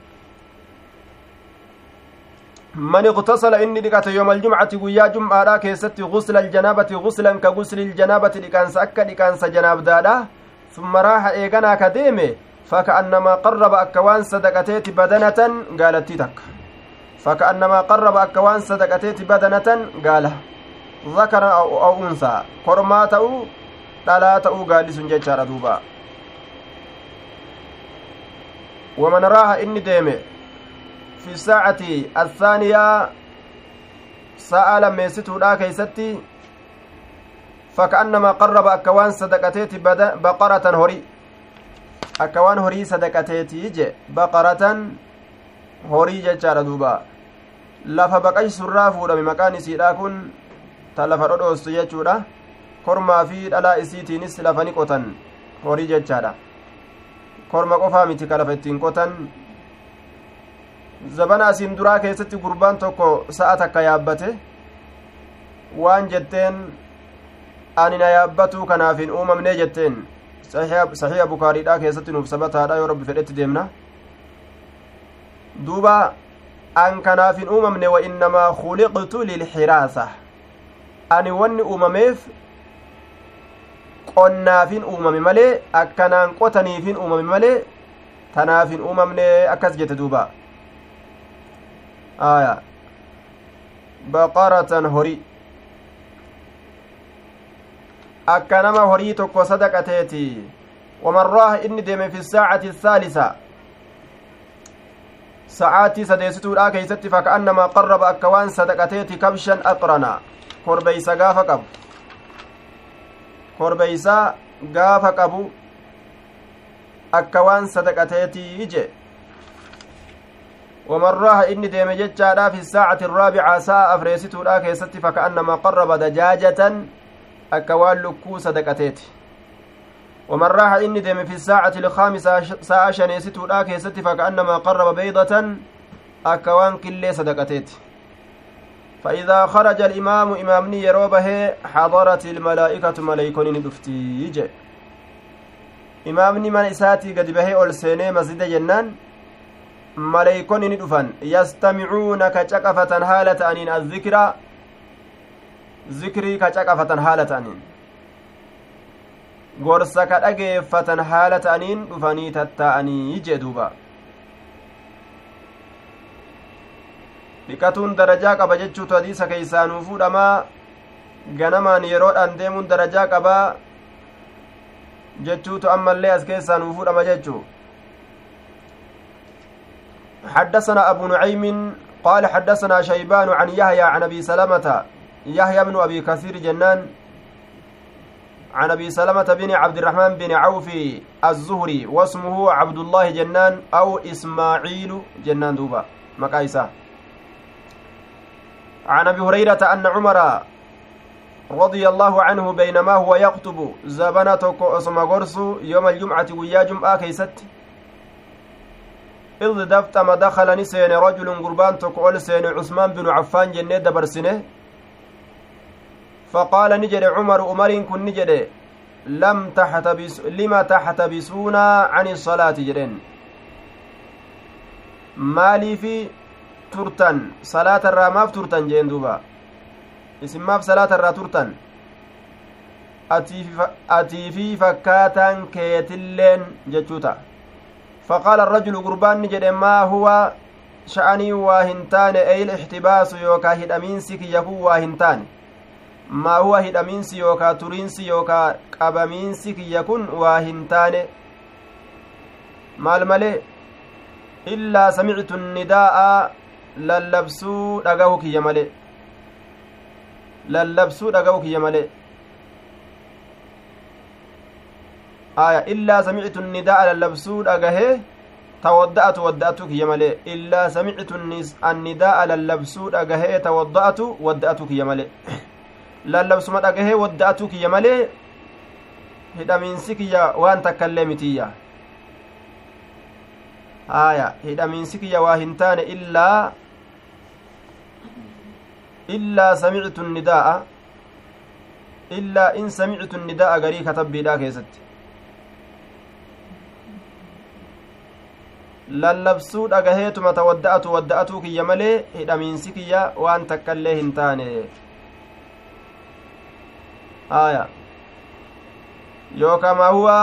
من اغتسل إني دقت يوم الجمعة ويا جمعة كيست غسل الجنابة غسلا كغسل الجنابة دقانس أكا دقانس جناب دادا ثم راح إيقنا كديمه فكأنما قرب أكوان صدقتيت بدنة قالت تك فكأنما قرب أكوان صدقتيت بدنة قال ذكر أو, أو أنثى كرما تأو دلا تأو قال سنجد دوبا ومن راها إني ديمه في الساعة الثانية ساعة لما يستودا كيستي فكأنما قرب أكوان صدقتيت بقرة هري أكوان هري صدقتيتي جي بقرة jechaadha duuba lafa baqaysurraa fuudhame maqaan isiidha kun ta lafa dhodhoostu jechuudha kormaa fi dhalaa isiitiinis lafa ni qotan horii jechaadha korma qofaa miti ka lafa ittiin qotan zabana asiin duraa keessatti gurbaan tokko sa'a takka yaabbate waan jetteen ani na yaabbatuu kanaaf hin uumamnee jetteen saxiiha bukaariidhaa keessatti nuuf sabataadha yoo rabbi fedhetti deemna duuba an kanaaf hin uumamne wa innamaa khuliqtu lilxiraasa ani wanni uumameef qonnaafin uumame malee akkanaan qotaniifin uumame malee tanaaf hin uumamne akkas jette duuba aya baqaratan horii akka nama horii tokko sadaqateeti waman raaha inni deeme fi saacati الثaalisa sa'aatii sadeessituudha keeysatti faka'annamaa qarraba akka waan sadaqateeti kabshan aqrana korbeysa gaafa qabu korbeysa gaafa qabu akka waan sadaqateetii je ومن راه إني ديم جتشادا في الساعة الرابعة ساعة أفريستودا كيستي فكأنما قرب دجاجة أكوان لكو صدقتيت ومن راه إني ديم في الساعة الخامسة ساعة شنيستودا كيستي فكأنما قرب بيضة أكوان كلي صدقتيت فإذا خرج الإمام إمامني يروبه حضرت الملائكة ملائكون دفتي يجي إمامني من إساتي قد به أول سيني مسجد جنان ka caqafatan haala ta'aniin azzikira zikrii ka caqafatan haala ta'aniin gorsa ka dhageeffatan haala ta'aniin dhufanii tattaa'anii jee duuba dhiqatuun darajaa qaba jechuutu hadiisa keeysaanuu fuudhamaa ganamaan yeroodhaan deemuun darajaa qabaa jechuutu ammallee as keessaanuu fuudhama jechuu حدثنا أبو نعيم قال حدثنا شيبان عن يحيى عن أبي سلمة يحيى بن أبي كثير جنان عن أبي سلمة بن عبد الرحمن بن عوف الزهري واسمه عبد الله جنان أو إسماعيل جنان دوبا مكايسة عن أبي هريرة أن عمر رضي الله عنه بينما هو يخطب زبنة اسم يوم الجمعة ويا جمعة كيست. إذ دفتم دخل نسين رجل قربان تقول سين عثمان بن عفان جنة دبرسنه فقال نجد عمر عمر كن نجد لم تحتبس لما تحتبسونا عن الصلاة جرين مالي في turtan salaata irraa maaf turtan jeen duuba isin maaf salaata irraa turtan atii fi fakkaataan keetilleen jechuu ta'a فقال الرجل قربان جد ما هو شأني واهنتان أي الاحتباس يوكا هدامينسك يكو واهنتان ما هو هدامينس يوكا تورينس يوكا قبمينسك يكون واهنتان maal malee illaa samictu nidaa'a lallabsuu dhagahu kiyya male lallabsuu dhagahu kiyya male aya illaa samictu nidaa'a lallabsuu dhagahee tawadda'atu wadda'atu kiyya malee illaa samictu annidaa'a lallabsuu dhagahee tawadda'atu wadda'atu kiyya malee lallabsuma dhagahee wadda'atu kiyya malee hidhamiinsi kiyya waan takkaillee mitiyya aya hidhamiinsi kiyya waa hin taane illaa illaa samictu nidaa'a illaa in samictu nidaa'a garii katabbiidhaa keessatti lallabsuu dhagaheetuma ta wadda'atu wadda'atuu kiyya malee hidhamiinsi kiyya waan takkaillee hin taane aya yookaa maa huwa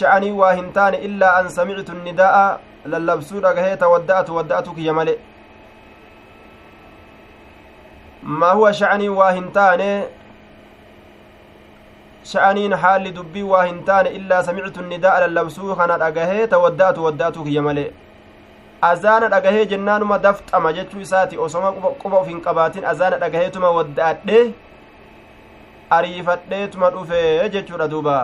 sha'anii waa hin taane illaa an samictu nidaa'a lallabsuu dhagahee ta wadda'atu wadda'atuu kiyya malee maa huwa sha'anii waa hin taane sha'aniin haalli dubbii waa hin taane illaa samictu nidaa'a lallabsuu kana dhagahee tawadda'atu wadda'atu kiyya malee azaana dhagahee jennaanuma dafxama jechuu isaati osoma quba uf hin qabaatin azaana dhagaheetuma wadda'adhee ariifadheetuma dhufee jechuudha duuba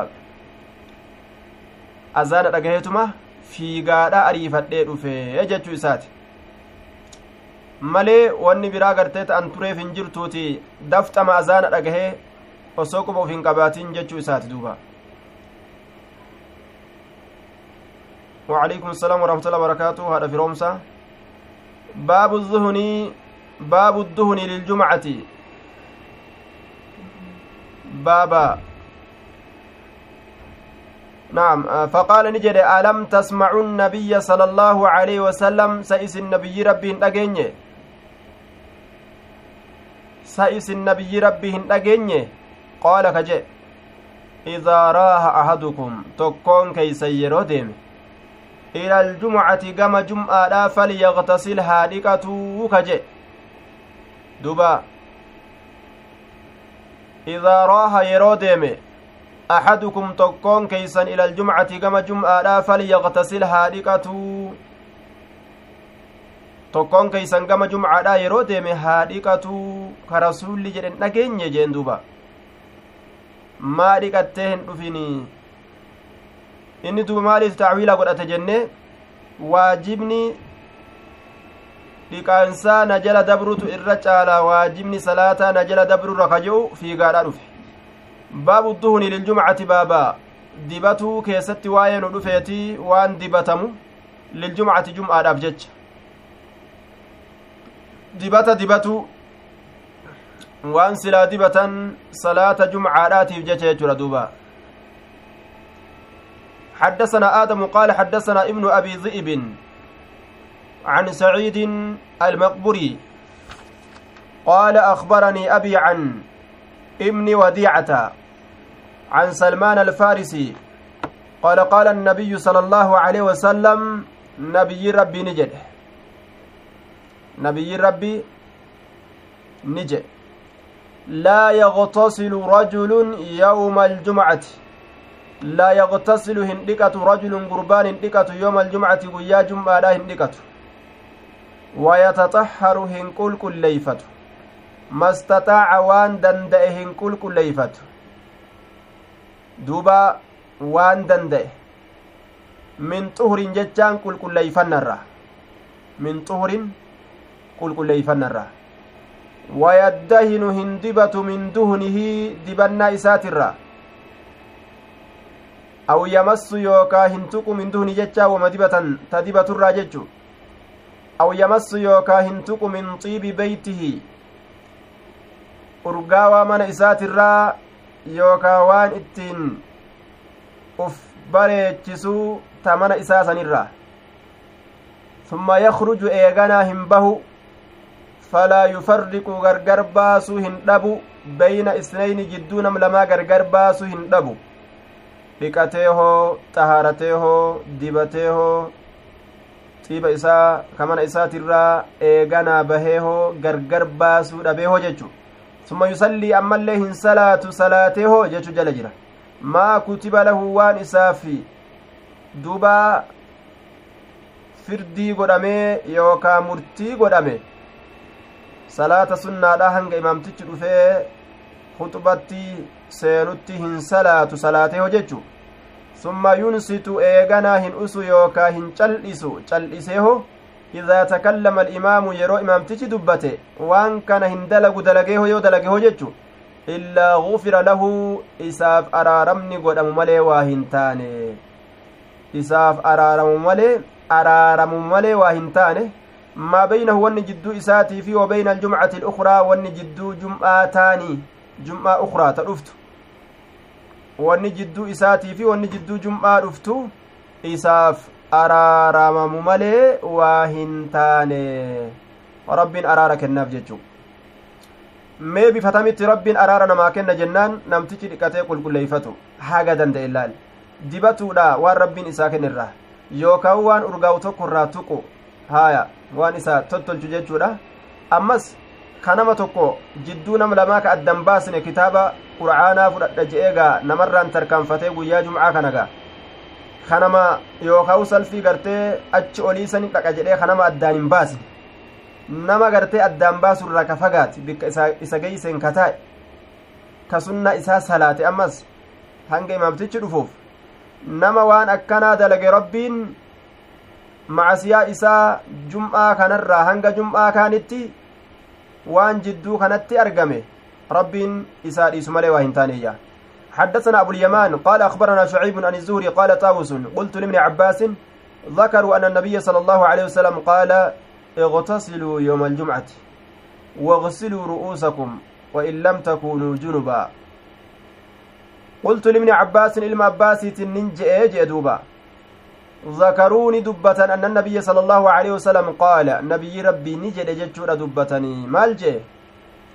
azaana dhagaheetuma fiigaadha ariifadhee dhufee jechuu isaati malee wanni biraa gartee ta'an tureef hin jirtuuti. Dafxama azaana dhagahee osoo quba uf hin qabaatin jechuu isaati duuba. وعليكم السلام ورحمة الله وبركاته هذا في رومسا باب الظهن باب الدهن للجمعة بابا نعم فقال نجد ألم تسمعوا النبي صلى الله عليه وسلم سئس النبي ربي أجنye سئس النبي ربي أجنye qaala ka jedhe idaa raaha ahadukum tokkoon keeysan yeroo deeme ila aljumcati gama jum'aadhaa falyaqtasil haa dhiqatuu ka jedhe duba idaa raaha yeroo deeme axadukum tokkoon keeysan ila aljumcati gama jum'aadhaa falyaqtasil haa dhiqatuu tokkoon keeysan gama jumcaadhaa yeroo deeme haa dhiqatuu ka rasuulli jedhen dhageenye jeen duuba maa dhiqattee hin dhufini inni duba maaliif tacwiila godhate jenne waajibni dhiqaansaa na jala dabrutu irra caalaa waajibni salaataa na jala dabrurra ka je'u fiigaadha dhufe baabu duhuni liljumcati baabaa dibatuu keessatti waa'ee nu dhufeetii waan dibatamu liljumcati jum'aadhaaf jecha dibata dibatuu waan silaa dibatan salaata jumcaadhaatiif jecha jechuudha duuba. حدثنا آدم قال حدثنا ابن أبي ذئب عن سعيد المقبري قال أخبرني أبي عن ابن وديعة عن سلمان الفارسي قال قال النبي صلى الله عليه وسلم نبي ربي نجد. nabiyyi rabbii ni jedhe laa yaqtasilu rajulun yawma aljumcati laa yaqtasilu hin dhiqatu rajulun gurbaan hin dhiqatu yawma aljumcati guyyaa jum'aadhaa hin dhiqatu. Wayataxaharu hin qulqulleeyfatu. Mastataaca waan danda'e hin qulqulleeyfatu. Duuba waan danda'e. Min xuhurin jechaan qulqulleeyfannarra. Min xuhurin كل ليفة wayaddahinu hin dibatu min duhnihi dibannaa isaatirra aw yamassu yookaa hin tuqu min duhni jechaa wama dibatan ta dibaturraa jechu aw yamassu yookaa hin tuqu min xiibi beytihi urgaawaa mana isaatirraa yookaa waan ittiin uf bareechisuu ta mana isaa sanirraa ثم يخرج إيغانا هم بهو falaa yufarriqu gargar baasuu hin dhabu beyna isnayni jidduu nam lamaa gargar baasuu hin dhabu. Dhiqatee hoo xahaaratee hoo dibatee hoo xiiba isaa kamana isaatirraa eeganaa bahee hoo gargar baasuu dhabee hoo jechu. Summa yusallii ammallee hin salaatu salaatee hoo jechu jala jira. Maa kutiba lahu waan isaafi duba firdii godhamee yookaa murtii godhame salaata sunnaadha hanga imaamtichi dhufee huxubatti seenutti hin salaatu salaatee ho jechu summa yunsitu eeganaa hin usu yookaa hin cal'isu cal'iseeho idaa takallama alimaamu yeroo imaamtichi dubbate waan kana hin dalagu dalageeho yoo dalageho jechu illaa gufira lahu isaaf araaramni godhamu malee waa hin taane isaaf araaramu malee araaramu malee waa hin taane wa beyna aljumcati alukraa wanni jidduu jum'aa taanii jum'aa ukraa ta dhuftu wanni jidduu isaatii fi wanni jidduu jum'aa dhuftu isaaf araaramamu malee waa hin taane rabbiin araara kennaaf jechuu mee bifatamitti rabbiin araara namaa kenna jennaan namtichi dhiqatee qulqulleeyfatu haga danda'e ilaal dibatuudha waan rabbiin isaa kennirraa yookaan waan urgaa'u tokko irraa tuqu haaya waan isaa tottolchu jechuudha ammas kanama tokko jidduu nama lamaa ka addan baasne kitaaba qur'aanaa fudhadha je'eegaa namarraan tarkaanfatee guyyaa jum'aa kanagaa kanama yookaan salfii gartee achi oliisani dhaqa jedhee kanama addaan hin baasne nama gartee addaan baasurraa ka fagaate bikka isa geeyseen ka taa'e ka sunna isaa salaate ammas hanga imaamtichi dhufuuf nama waan akkanaa dalage rabbiin macasiyaa isaa jum'aa kanarraa hanga jum'aa kaanitti waan jidduu kanatti argame. ربين إساء إسمالي وإن تانية حدثنا أبو اليمان قال أخبرنا شعيب عن الزهري قال طاووس قلت لابن عباس ذكروا أن النبي صلى الله عليه وسلم قال اغتسلوا يوم الجمعة واغسلوا رؤوسكم وإن لم تكونوا جنبا قلت لابن عباس إلما عباس تننجئ جئدوبا ذكروني دبة أن النبي صلى الله عليه وسلم قال نبي ربي نجد جتشور دبتني. مال جئ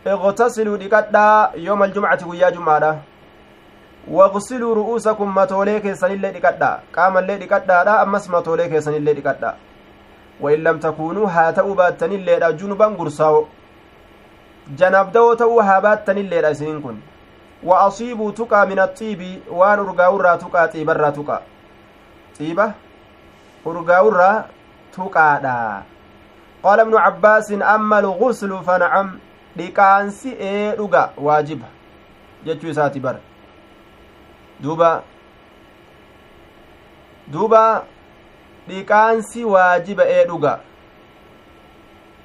اغتسلوا دقدا يوم الجمعة ويا جمعة. واغسلوا رؤوسكم متولي كيسن اللي دقدا قام اللي دقدا أمس متولي كيسن اللي دقدا وإن لم تكونوا هاتأوا باتن اللي جنبا قرصاو جناب دو تأوا هاباتن اللي سنين كن. وأصيبوا تقى من الطيب وان أرقاورا تقى طيبرا تقى. طيبة؟ تقى دا قال ابن عباس أما الغسل فنعم dhiqaansi ee dhuga waajiba jechuu isaati bara duuba duuba dhiqaansi waajiba ee dhuga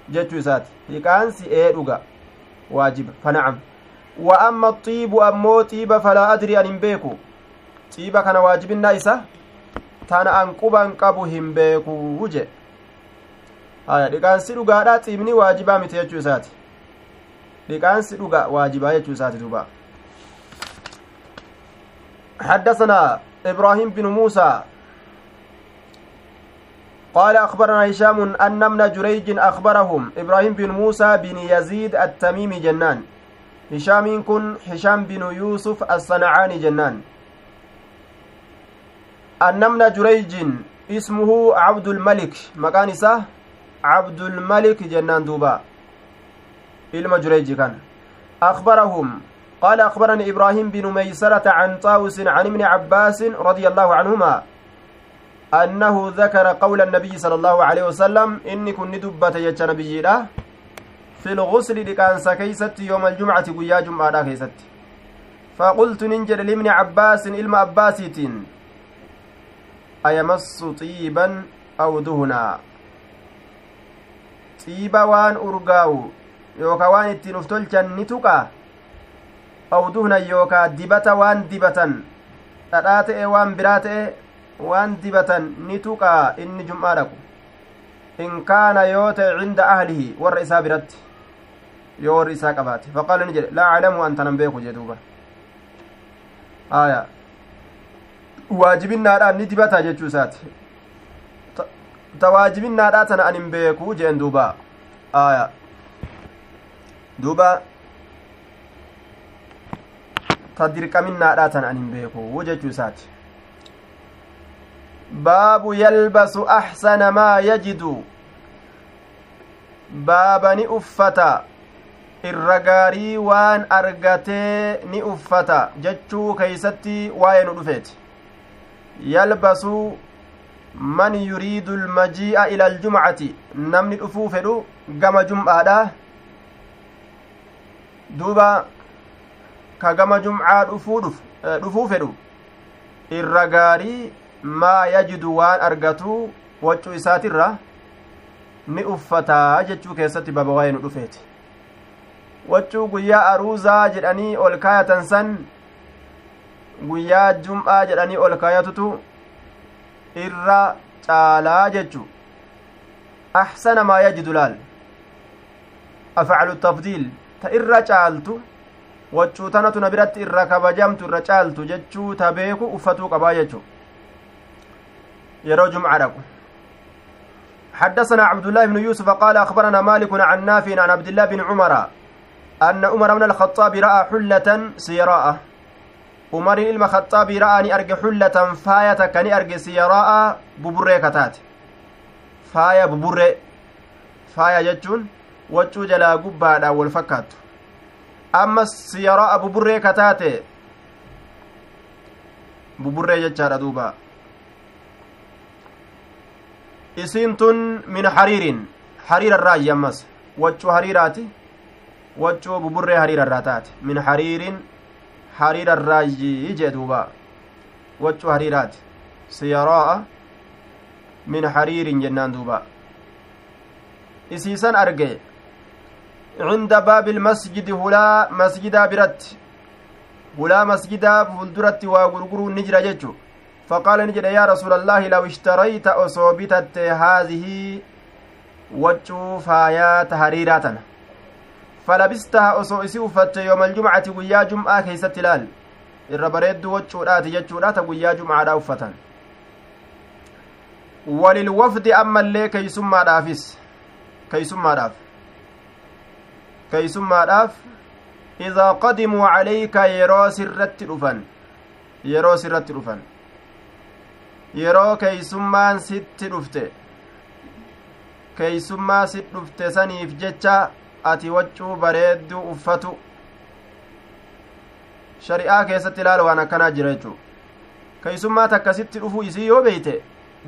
jechuu isaati dhiqaansi ee dhuga waajiba fanacam wa amma xiibu ammoo xiiba falaa adri an hin beeku xiiba kana waajibinnaa isa tana an quban qabu hin beeku je haya dhiqaansi dhugaadha xiibni waajibaa miti jechuu isaati dhiqaansi dhuga waajibaa jechuu isaati duuba حدثنا إبراهيم بن موسى قال أخبرنا هشام أن ابن جريج أخبرهم إبراهيم بن موسى بن يزيد التميمي جنان هشام كن هشام بن يوسف الصنعاني جنان جريج اسمه عبد الملك. مكان عبد الملك جنان دوبا. ilma jureeji kan أخبرهم. قال أخبرني إبراهيم بن ميسرة عن طاوس عن ابن عباس رضي الله عنهما أنه ذكر قول النبي صلى الله عليه وسلم إني كن دبة يجا نبي في الغسل لكان سكيست يوم الجمعة قيا جمعة كيست. فقلت ننجر لابن عباس إلما عباسيت ayamassu xiiban aw duhunaa xiiba waan urgaawu yookaa waan ittiin uf tolchan ni tuqaa aw duhnan yookaa dibata waan dibatan dhadhaa ta'e waan biraa ta'e waan dibatan ni tuqaa inni jum'aa dhaqu in kaana yoo ta'e cinda ahlihi warra isaa biratti yoo warri isaa qabaate faqaala ni jedhe laa aclamu anta nan beeku jee duuba aya waajibinnaadhaan ni dibataa jechuu isaati. Ta waajibinnaadhaa tana an hin beeku jeen duuba. Aya duuba. Ta dirqaminnaadha tan an hin beeku jechuu isaati. Baabu yalbasu axsana maa yajidu. Baaba ni uffata. Irra gaarii waan argatee ni uffata jechuu keeysatti waa'ee nu dhufeeti yalbasu man yuriidu almajii'a ila aljumcati namni dhufuu fedhu gama jum'aadha. Duuba ka gama jumcaa dhufuu fedhu irra gaarii maa yajidu waan argatu waccuu isaatirra ni uffataa jechuu keessatti baba waa'ee nu dhufeeti. Waccuu guyyaa aruuzaa jedhanii ol kaayatan san guyyaa jum'aa jedhanii ol kaayatutu irra caalaa jechu axsana maa yajidu laal afcalu tafdiil ta irra caaltu waccuu tanatu na biratti irra kabajamtu irra caaltu jechuu ta beeku uffatuu qabaa jechu yeroo jumca dhaqu حدثنا عبد الله بن يوسف قال أخبرنا مالك عن نافع عن عبد الله بن عمر أن عمر بن الخطاب رأى حلة سيراء عمر الخطاب رأى أرجع حلة فاية كان أرجع سيراء ببرة كتات فاية ببرة فاية جتون وجو جلا قبادة والفكات أما سيراء ببرة كتات ببرة جتشار دوبا isiin tun min hariirin hariira irraa ayyamas waccuu hariiraati. Waccuu buburree hariira irraa taate. Min hariirin duuba waccuu hariiraati siyaraa'a min hariirin jennaan duuba isiisan arge cinda baabi lmasjidi hulaa masjidaa biratti hulaa masjidaa fulduratti waa gurguruun ni jira jechu فقال نجد يا رسول الله لو اشتريت أصوبتت هذه وجو فايات أفت يوم الجمعة ويا جمعة كيسة تلال الربريد وجو رات يجو رات ويا جمعة أفتا وللوفد أما اللي كيسما دافس كيسما داف كيسما داف إذا قدموا عليك يرو سرت رفن يرو سرت رفن yeroo keeysummaan sitti dhufte. Keeysummaa sit dhufte saniif jecha ati waccuu bareedduu uffatu shari'aa keessatti ilaala waan akkanaa jira jechuu keeysummaa takka sitti dhufuu isii yoo beeyte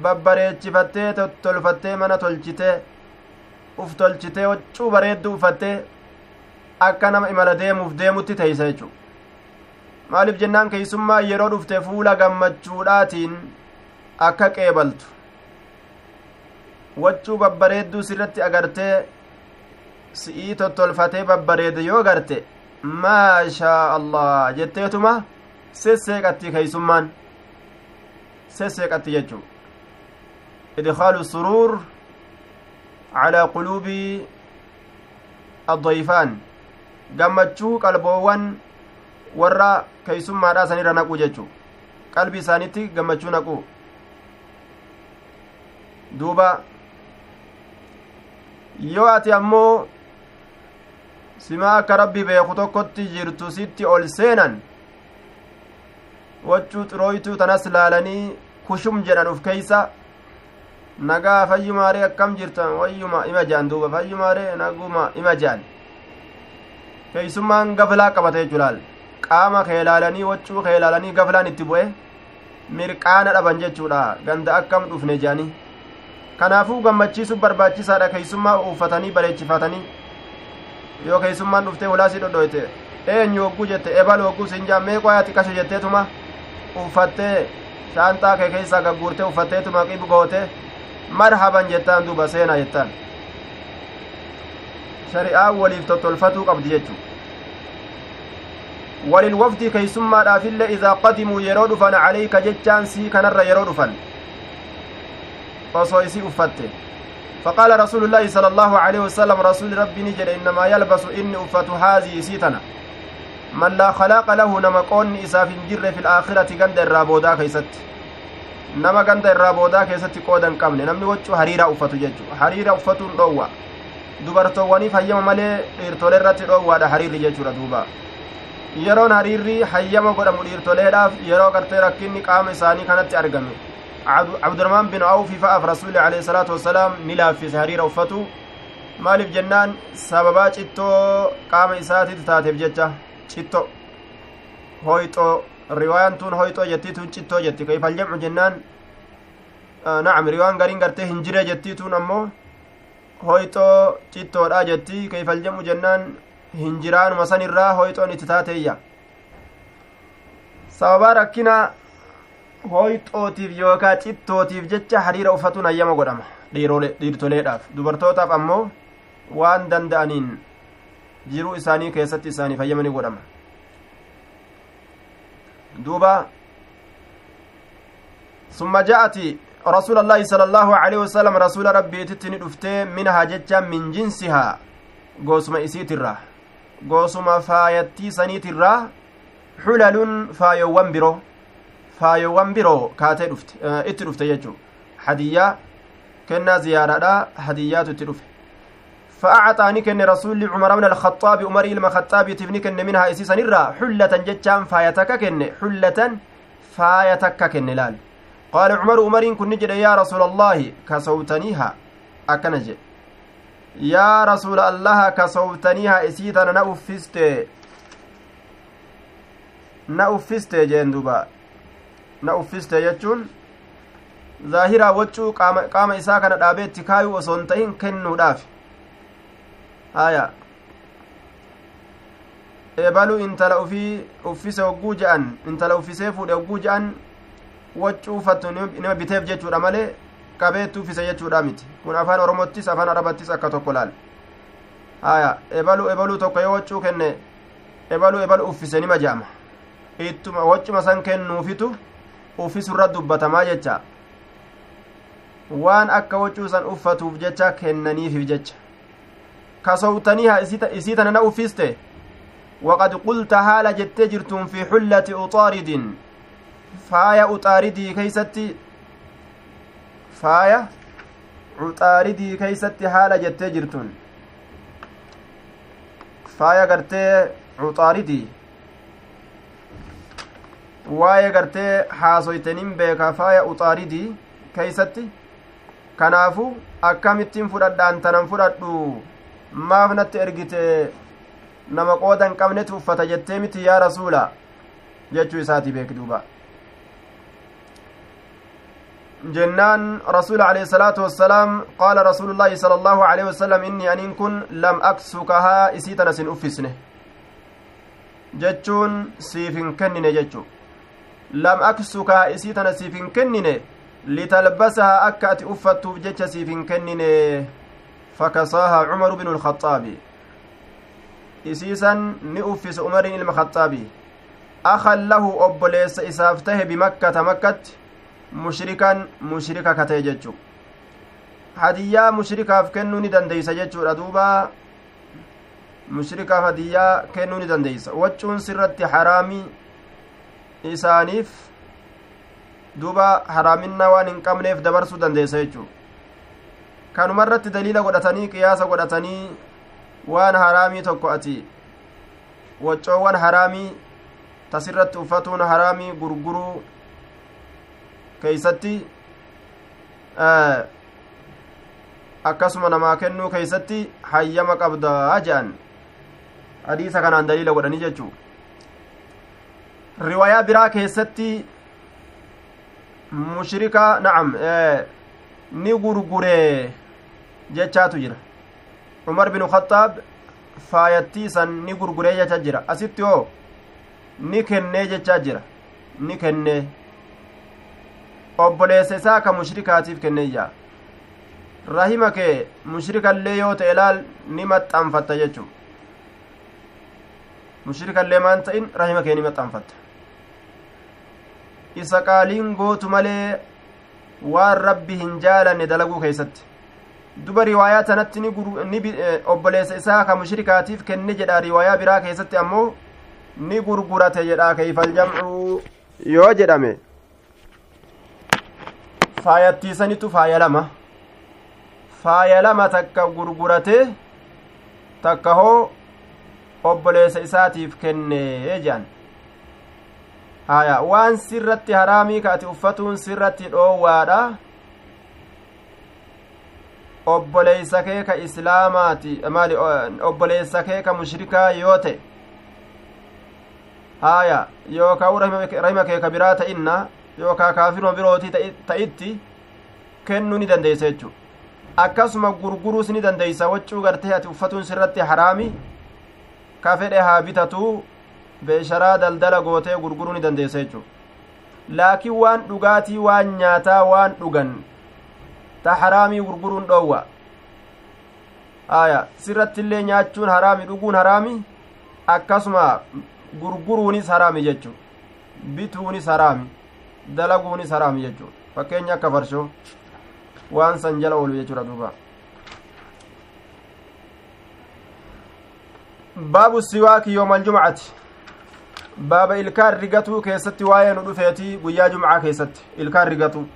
babbareechifattee tottolfattee mana tolchitee uf tolchitee waccuu bareedduu uffattee akka nama imala deemuuf deemutti teeysa jechuu maaliif jennaan keeysummaa yeroo dhufte fuula gammachuudhaatiin akka qeebaltu? Waccuu babbareedduu sirratti agartee si'ii tottolfatee babbareede yoo garte maashaa allah jetteetuma sesseeqatti keeysummaan sesseeqatti jechuu idkaalu suruur calaa quluubi addayfaan gammachuu qalboowwan warra keeysummaadhaa sanirra naqu jechuu qalbii isaanitti gammachuu naqu duuba yoo ati ammoo simaa akka rabbi beeku tokkotti jirtu sitti ol seenan. Waccuu xirooytuu tanas laalanii kushum jedhan uf keeysa. Nagaa fayyumaaree akkam jirtan wayyuma ima jean duuba. Fayyumaaree naguma ima jean keeysummaan gaflaa qabate jechuu laal. Qaama kee laalanii waccuu kee laalanii gaflaan itti bu'e mirqaana dhaban jechuudha ganda akkam dhufne jeanii kanaafuu gammachiisuuf barbaachisaadha. Keeysummaa uffatanii bareechifatanii yoo keeysummaan dhuftee hulaasii dhodhoyte eenyu hogguu jette ebal hogguu sinjaa meeqoo ati qasho jetteetuma uffattee shaanxaa kee keessaa gagguurtee uffatteetuma qib goote marhaban jettaan duuba seenaa jettaan shari'aan waliif tottolfatuu qabdi jechuu walilwafdii keeysummaadhaafillee idaa qadimuu yeroo dhufan calayka jechaan sii kanarra yeroo dhufan osoo isii uffatte فقال رسول الله صلى الله عليه وسلم رسول ربي نجد إنما يلبس إني أفت هذه سيتنا من لا خلاق له نما قون إساف جر في الآخرة قند الرابودا كيست نما قند الرابودا كيست قودا قمن نمني وجه حريرة أفت ججو حريرة أفت روى dubartoowwaniif hayyama malee dhiirtolee irratti dhoowwaadha hariirri jechuudha duuba yeroon hariirri hayyama godhamu dhiirtoleedhaaf yeroo gartee rakkinni qaama isaanii kanatti argame cabdurahmaan bin awfi fa'aaf rasuuli alayhi salaatu wasalaam ni laaffise hariira uffatu maaliif jennaan sababaa cittoo qaama isaatitti taateef jecha citto hoyxoo riwaayaan tun hoyxoo jettii tun cittoo jetti kayfal jamcu jennaan nacam riwaan gariin gartee hin jire jettii tun ammoo hoyxoo cittoodha jetti kayfal jamcu jennaan hin jiraanuma san irraa hoyxoon itti taateeyya sababaa rakkina hoyxootiif yookaa cittootiif jecha hariira uffatuun hayyama godhama dhiirtoleedhaaf dubartootaaf ammoo waan danda'aniin jiruu isaanii keessatti isaaniif hayyamani godhama duuba ثم جاءت رسول الله صلى الله عليه وسلم رسول ربي تتني دفتي منها ججا من جنسها غوسما إسيترا غوسما فايتي سنيترا حلل فايوان برو فايوان برو كاتي دفت آه اتي دفت يجو حدية كنا زيارة هديات تدفت فأعطاني كن رسول عمر بن الخطاب عمر المخطاب تبني كن منها إسيسا نرى حلة ججا فايتك كن حلة فايتك كن لال قال عمر عمر كن نجد يا رسول الله كسوتنيها أكنج يا رسول الله كسوتنيها إسيتنا نأفست نأفست جندوبا نأفست يجون ظاهرا وجو قام قام إساء كان دابيت تكايو وسنتين كنو داف آية eebalu intala ufii uffise hogguu je'an intala uffisee fuudhe hogguu je'an waccuu uffattu nima biteef jechuudha malee qabeetti uffise jechuudha miti kun afaan oromottis afaan arabattis akka tokko laal haya ebalu ebaluu tokko yoo waccuu kenne ebalu ebalu uffise nima je'ama ittuma waccuma san kennuufitu uffisurra dubbatamaa jecha waan akka waccuu san uffatuuf jecha kennaniifif jecha kasowtaniiha isii tana na uffiste waqad qulta haala jettee jirtuun fi xullati uxaaridin faaya uxaaridii keeysatti faaya uxaaridii keeysatti haala jettee jirtun faaya gartee uxaaridii waa'ee gartee haasoytenin beeka faaya uxaaridii keeysatti kanaafu akkamittiin fudhadhaan tanan fudhadhu maaf natti ergite nama qooda hin qabnetu uffata jettee miti yaa rasuula jechuu isaati beeki duuba جنان رسول عليه الصلاة والسلام قال رسول الله صلى الله عليه وسلم إني أن كن لم أكسكها إسيتنا سن أفسنه جتشون سيفن كنن جتشو لم أكسكها إسيتنا سيفن كنن لتلبسها أكات أفتو جتش سيفن كنن فكساها عمر بن الخطاب إسيسا نؤفس عمر المخطابي أخا له أبليس إسافته بمكة مكة mushrikan mushrika katee jechu hadiyyaa mushrikaaf kennuu ni dandeeysa jechuudha duuba mushrikaaf hadiyyaa kennuu ni dandeeysa waccuun sirratti haraamii isaaniif duuba haraaminna waan hin qabneef dabarsuu dandeeysa jechuu kanuma irratti daliila godhatanii qiyaasa godhatanii waan haraamii tokko ati waccoowwan haraamii tasirratti uffatuun haraamii gurguruu keeysatti akkasuma namaa kennuu keeysatti hayyama qabdaa jedhan hadiisa kanaan daliila godhanii jechuu riwaayaa biraa keessatti mushrika nacam ni gurguree jechaatu jira. Umar binu khaxaab faayattii san ni gurguree jecha jira. Asitti hoo? Ni kennee jechaa jira. Ni kennee. Obboleessa isaa ka mushrikaatiif kenneeyya rahima kee mushrikallee yoo ta'e laal ni maxxanfatta jechuu mushrikallee maan ta'in? Rahima kee ni maxxanfatta isa qaaliin gootu malee waan rabbi hin jaalanne dalaguu keeysatti duba riwaayaa tanatti ni obboleessa isaa ka mushrikaatiif kenne jedha riwaayaa biraa keessatti ammoo ni gurgurate jedha keeyfal jamcuu yoo jedhame faayattiisanitu faaya lama. Faaya lama takka gurgurate takka hoo obboleessa isaatiif kennee jedhan haya waan sirratti haraamii ka ati uffatuun sirratti dhoowwaadha. Obboleeysa kee ka islaamaati. Maali obboleessa kee ka mushrikaa yoo ta'e? Haya yookaa rahima kee ka biraa ta'inna yookaa kaafiruma birootii ta'itti kennuu ni dandeeysa jechu akkasuma gurguruus ni dandeeysa waccuu gartee ati uffatuun sirratti haraami ka fedhe haa bitatuu beesharaa daldala gootee gurguruu ni dandeeysa jechu laakiin waan dhugaatii waan nyaataa waan dhugan ta haraamii gurguruun dhoowwa. Aya sirrattillee nyaachuun haraami dhuguun haraami akkasuma gurguruunis haraami jechu bituunis haraami dalaguunis haraami jechu fakkeenya akka farshoo waan san jala oolu jechuudha duuba. Baabu siwaaki yooma aljumcati baaba ilkaan rigatuu keessatti waa'ee nu dhufeeti guyyaa jumcaa keessatti. Ilkaan rigatu.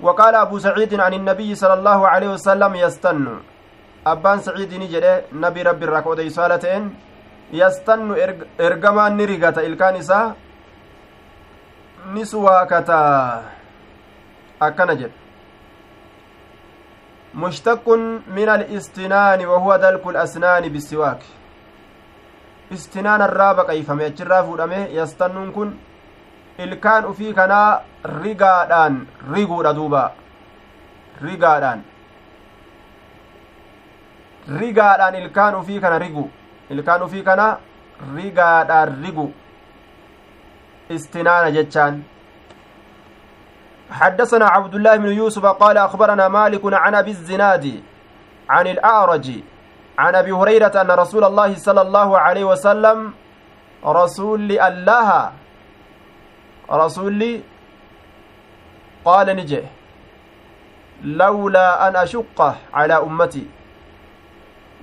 وقال أبو سعيد عن النبي صلى الله عليه وسلم يستن أبان سعيد نجده نبي رب الركود يسالتين يستن إرقما نرقة إلكان إسا نسواكتا أكنجد مشتق من الاستنان وهو دلك الأسنان بالسواك استنان الرابق أيفمي أجرا فودمي يستنون كن ilkaan ufii kanaa rigaadhaan riguudha duuba rigaadhaan rigaadhaan ilkaan ufii kana rigu ilkaan ufii kana rigaadhaan rigu istinaana jechaan حدثنا عبد الله بن يوسف قال أخبرنا مالك عن أبي الزناد عن الأعرج عن أبي هريرة أن رسول الله صلى الله عليه وسلم رسول الله رسول قال نجي لولا أن أشق على أمتي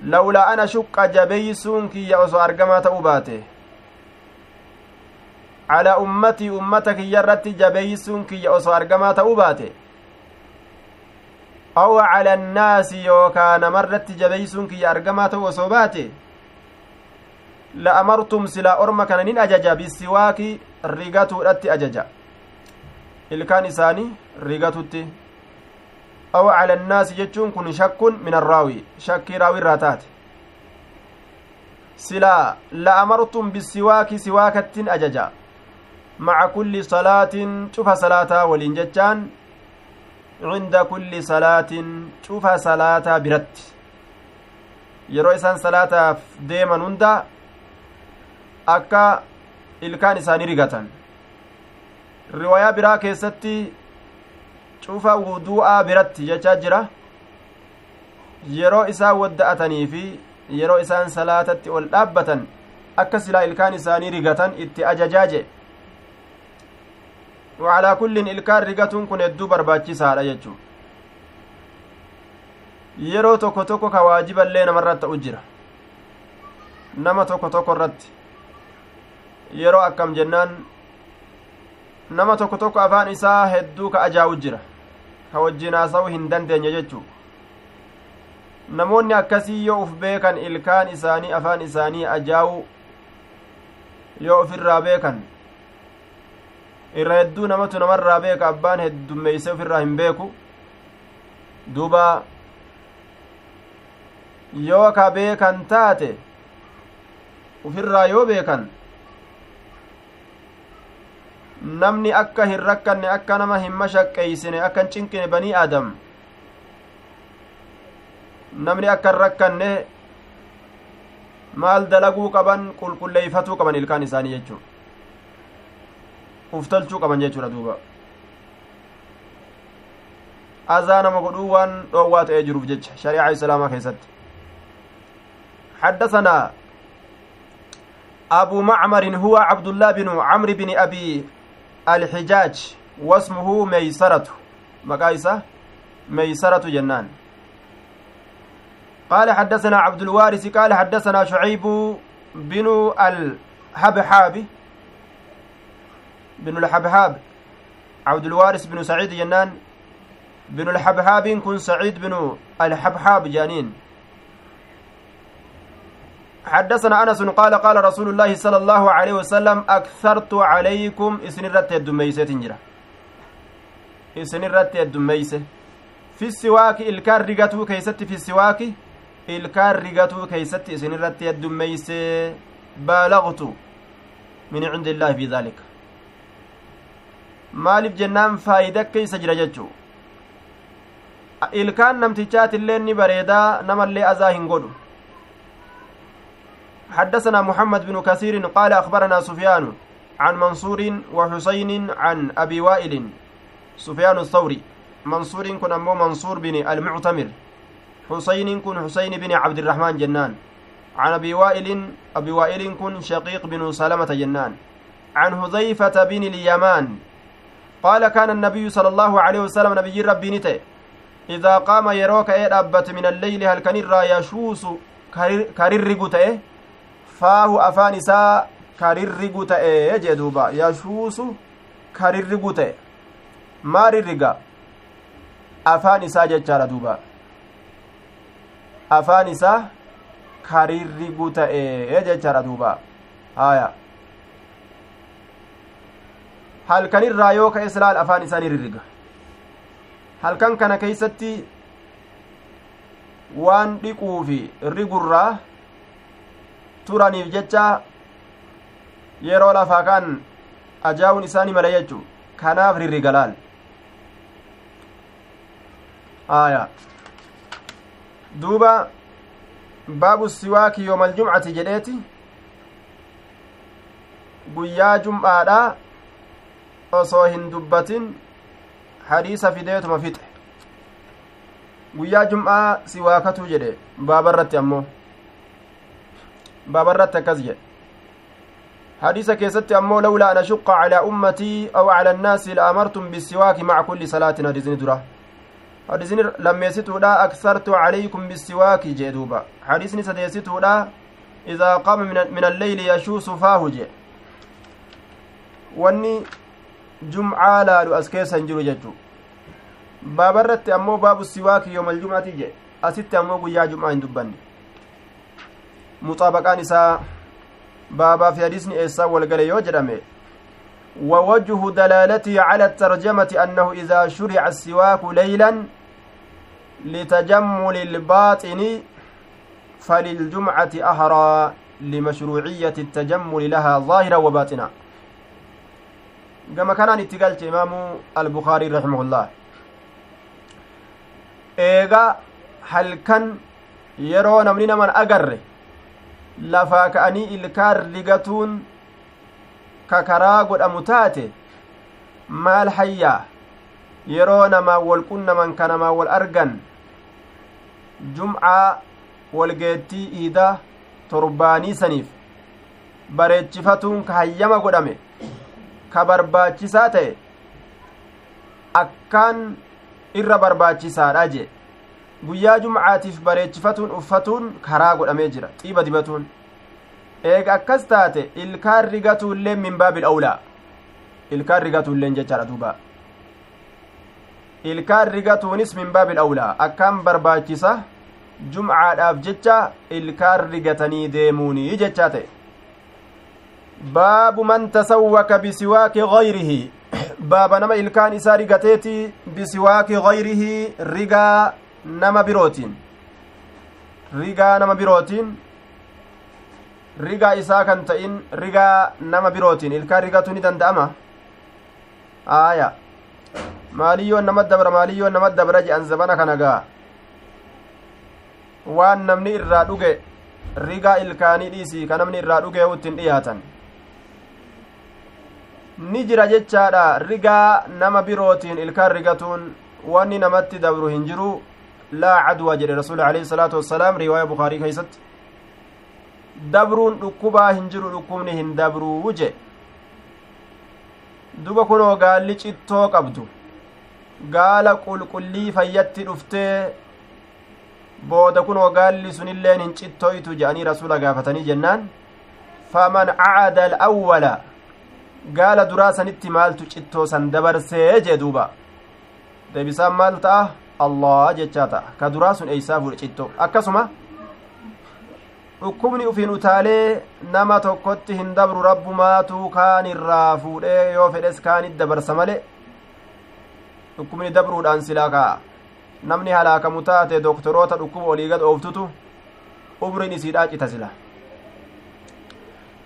لولا أن أشق جبيسون كي يأسو أرقما تأوباته على أمتي أمتك يرت جبيسون كي يأسو أرقما تأوباته أو على الناس يوكان مرت جبيسون كي أرقما تأوباته la'amartum silaa orma kana nin ajaja bisiwaaki rigatuudhatti ajaja ilkaan isaanii rigatutti aw cala annaasi jechuun kun shakkun min arraawi shakkii raawi irraa taate silaa la'amartum bisiwaaki siwaakattin ajaja maca kulli salaatin cufa salaataa waliin jechaan cinda kulli salaatin cufa salaataa biratti yeroo isaan salaataaf deeman hunda akka ilkaan isaanii rigatan riwaayaa biraa keessatti cufa wudu'aa biratti jechaa jira yeroo isaan wadda'atanii fi yeroo isaan salaatatti ol dhaabbatan akka silaa ilkaan isaanii rigatan itti ajajaa je wacalaa kullin ilkaan rigatuun kun hedduu barbaachisaadha jechuu yeroo tokko tokko ka waajiballee namarra ta'u jira nama tokko tokko irratti yeroo akkam jennaan nama tokko tokko afaan isaa hedduu ka ajaa'u jira ka wajjin haasa'uu hin dandeenye jechuu namoonni akkasii yoo uf beekan ilkaan isaanii afaan isaanii ajaa'u yoo ofirraa beekan irra hedduu namatu namarraa beeka abbaan heddummeeyse ofirraa hin beeku. Duuba yoo ka beekan taate ufirraa yoo beekan namni akka hin rakkanne akka nama hin mashaqqeeysine akka hin cinqine banii aadam namni akka hin rakkanne maal dalaguu qaban qulqulleeyfatuu qaban ilkaan isaanii jechuu uf tolchuu qaban jechuudha duuba. Azaa nama godhuu waan dhoowwaa ta'ee jiruuf jecha shariica islaamaa keessatti. حدثنا أبو معمر هو عبد الله بن عمرو بن أبي الحجاج واسمه ميسرة مقايسة ميسرة جنان قال حدثنا عبد الوارث قال حدثنا شعيب بن الحبحاب بن الحبحاب عبد الوارث بن سعيد جنان بن الحبحاب كن سعيد بن الحبحاب جانين. حدثنا أنس قال قال رسول الله صلى الله عليه وسلم أكثرت عليكم isinirratti baay'isee tan jira isinirratti baay'isee. في السواك ilkaan rigatuu keessatti في السواك ilkaan rigatuu keessatti isinirratti baay'isee. بالغت من عند الله في ذلك. Maaliif jennaan faayidaa keessa jira jechuu? Ilkaan namtichaatiillee ni bareedaa namallee azaa hin godhu. حدثنا محمد بن كثير قال أخبرنا سفيان عن منصور وحسين عن أبي وائل. سفيان الثوري. منصور كن أمو منصور بن المعتمر. حسين كن حسين بن عبد الرحمن جنان. عن أبي وائل أبي وائل كن شقيق بن سلمة جنان. عن حذيفة بن اليمان. قال كان النبي صلى الله عليه وسلم نبي ربي نته إذا قام يروك إيه أبت من الليل هل كان يشوس كررق تأه فاه أفان إساء كررق تأه جدوبا يشوس كررق تأه ما ررق أفان إساء جتشار دوبا. أفان إساء كررق تأه جتشار دوبا. آية. Halkanirraa yoo ka'e silaal afaan isaanii rirriga. Halkan kana keeysatti waan dhiquu fi rigurraa turaniif jecha yeroo lafaa kan ajaa'uun isaanii mala jechu kanaaf rirriga laal. Aya. Duuba baabu siwaaki yoomal jumcati jedheeti. Guyyaa jum'aadha osoo hin dubbatin hadiisa fideetuma fixe guyyaa jum'aa si waakatuu jedhe baabarratti ammoo baabarratti akkas jedhe hadiisa keessatti ammoo lawlaa an ashuqa calaa ummatii aw cala annaasi la amartum bisiwaaki maca kulli salaatin hadisni dura hadisni lammeessituudha aksartu calaykum bisiwaaki jee duuba hadisni sadeessituudha idaa qaama min alleyli yashuusu faahu jee wanni jum'aa laalu as keessa hin jiru jechuu baabarratti ammoo baabu siwaaki yoomal jum'ati jedhe asitti ammoo guyyaa jum'aa hin dubbanne muxaabaqaan isaa baabaa fi hadisni eessaa walgale yoo jedhame ووجه دلالته على الترجمة أنه إذا شرع السواك ليلا لتجمل الباطن فللجمعة أهرى لمشروعية التجمل لها ظاهرا وباطنا gama kanaan itti galche imaamu albukaarii raximahullah eega halkan yeroo namni naman agarre lafaa ka'anii ilkaan rigatuun ka karaa godhamu taate maal hayyaa yeroo namaan wal qunnaman ka namaan wal argan jum'aa walgeettii iida torbaanii saniif bareechifatuun ka hayyama godhame ka barbaachisaa ta'e akkaan irra barbaachisaadha jee guyyaa jumcaatiif bareechifatuun uffatuun karaa godhamee jira xiiba dibatuun eega akkas taate ilkaan rigatuullee min baabil awlaa ilkaan rigatuulleen jechaadha duuba ilkaan rigatuunis min baabil awlaa akkaan barbaachisa jumcaadhaaf jecha ilkaan rigatanii deemuunii jechaa ta'e baabu man tasawwaka bisiwaaki gayrihi baaba nama ilkaan isaa rigateeti bisiwaaki gayrihi rigaa nama birootiin rigaa nama birootiin rigaa isaa kan ta'in rigaa nama birootiin ilkaan rigatu ni danda'ama aaya maaliyyoon nama dabra maaliyyoon nama dabra je'an zabana kana gaa waan namni irraa dhuge rigaa ilkaanii dhiisii ka namni irraa dhuge uttiin dhiyaatan ni jira jechaadha rigaa nama birootiin ilkaan rigatuun wanni namatti dabru hin jiru laa cadwa jedhe rasuul alayhi salaatu wassalaam riwaaya bukaarii keeysatti dabruun dhukkubaa hin jiru dhukkubni hin dabruu je duba kunoo gaalli cittoo qabdu gaala qulqullii fayyatti dhuftee booda kunoo gaalli sunilleen hin cittoytu je'anii rasuula gaafatanii jennaan faman acada alawwala gaala duraa sanitti maaltu cittoo san dabarsee jee duuba deebisaan maal ta'a allah jechaa ta'a ka duraa sun eeysaa fuudhe cittoo akkasuma dhukkubni ufiin utaalee nama tokkotti hin dabru rabbumaatu kaan irraa fuudhee yoo fedhes kaanit dabarsa male dhukkubni dabruudhaan silaa ka'a namni halaakamu taate doktoroota dhukkuba olii gad ooftutu umriin isiidhaa cita sila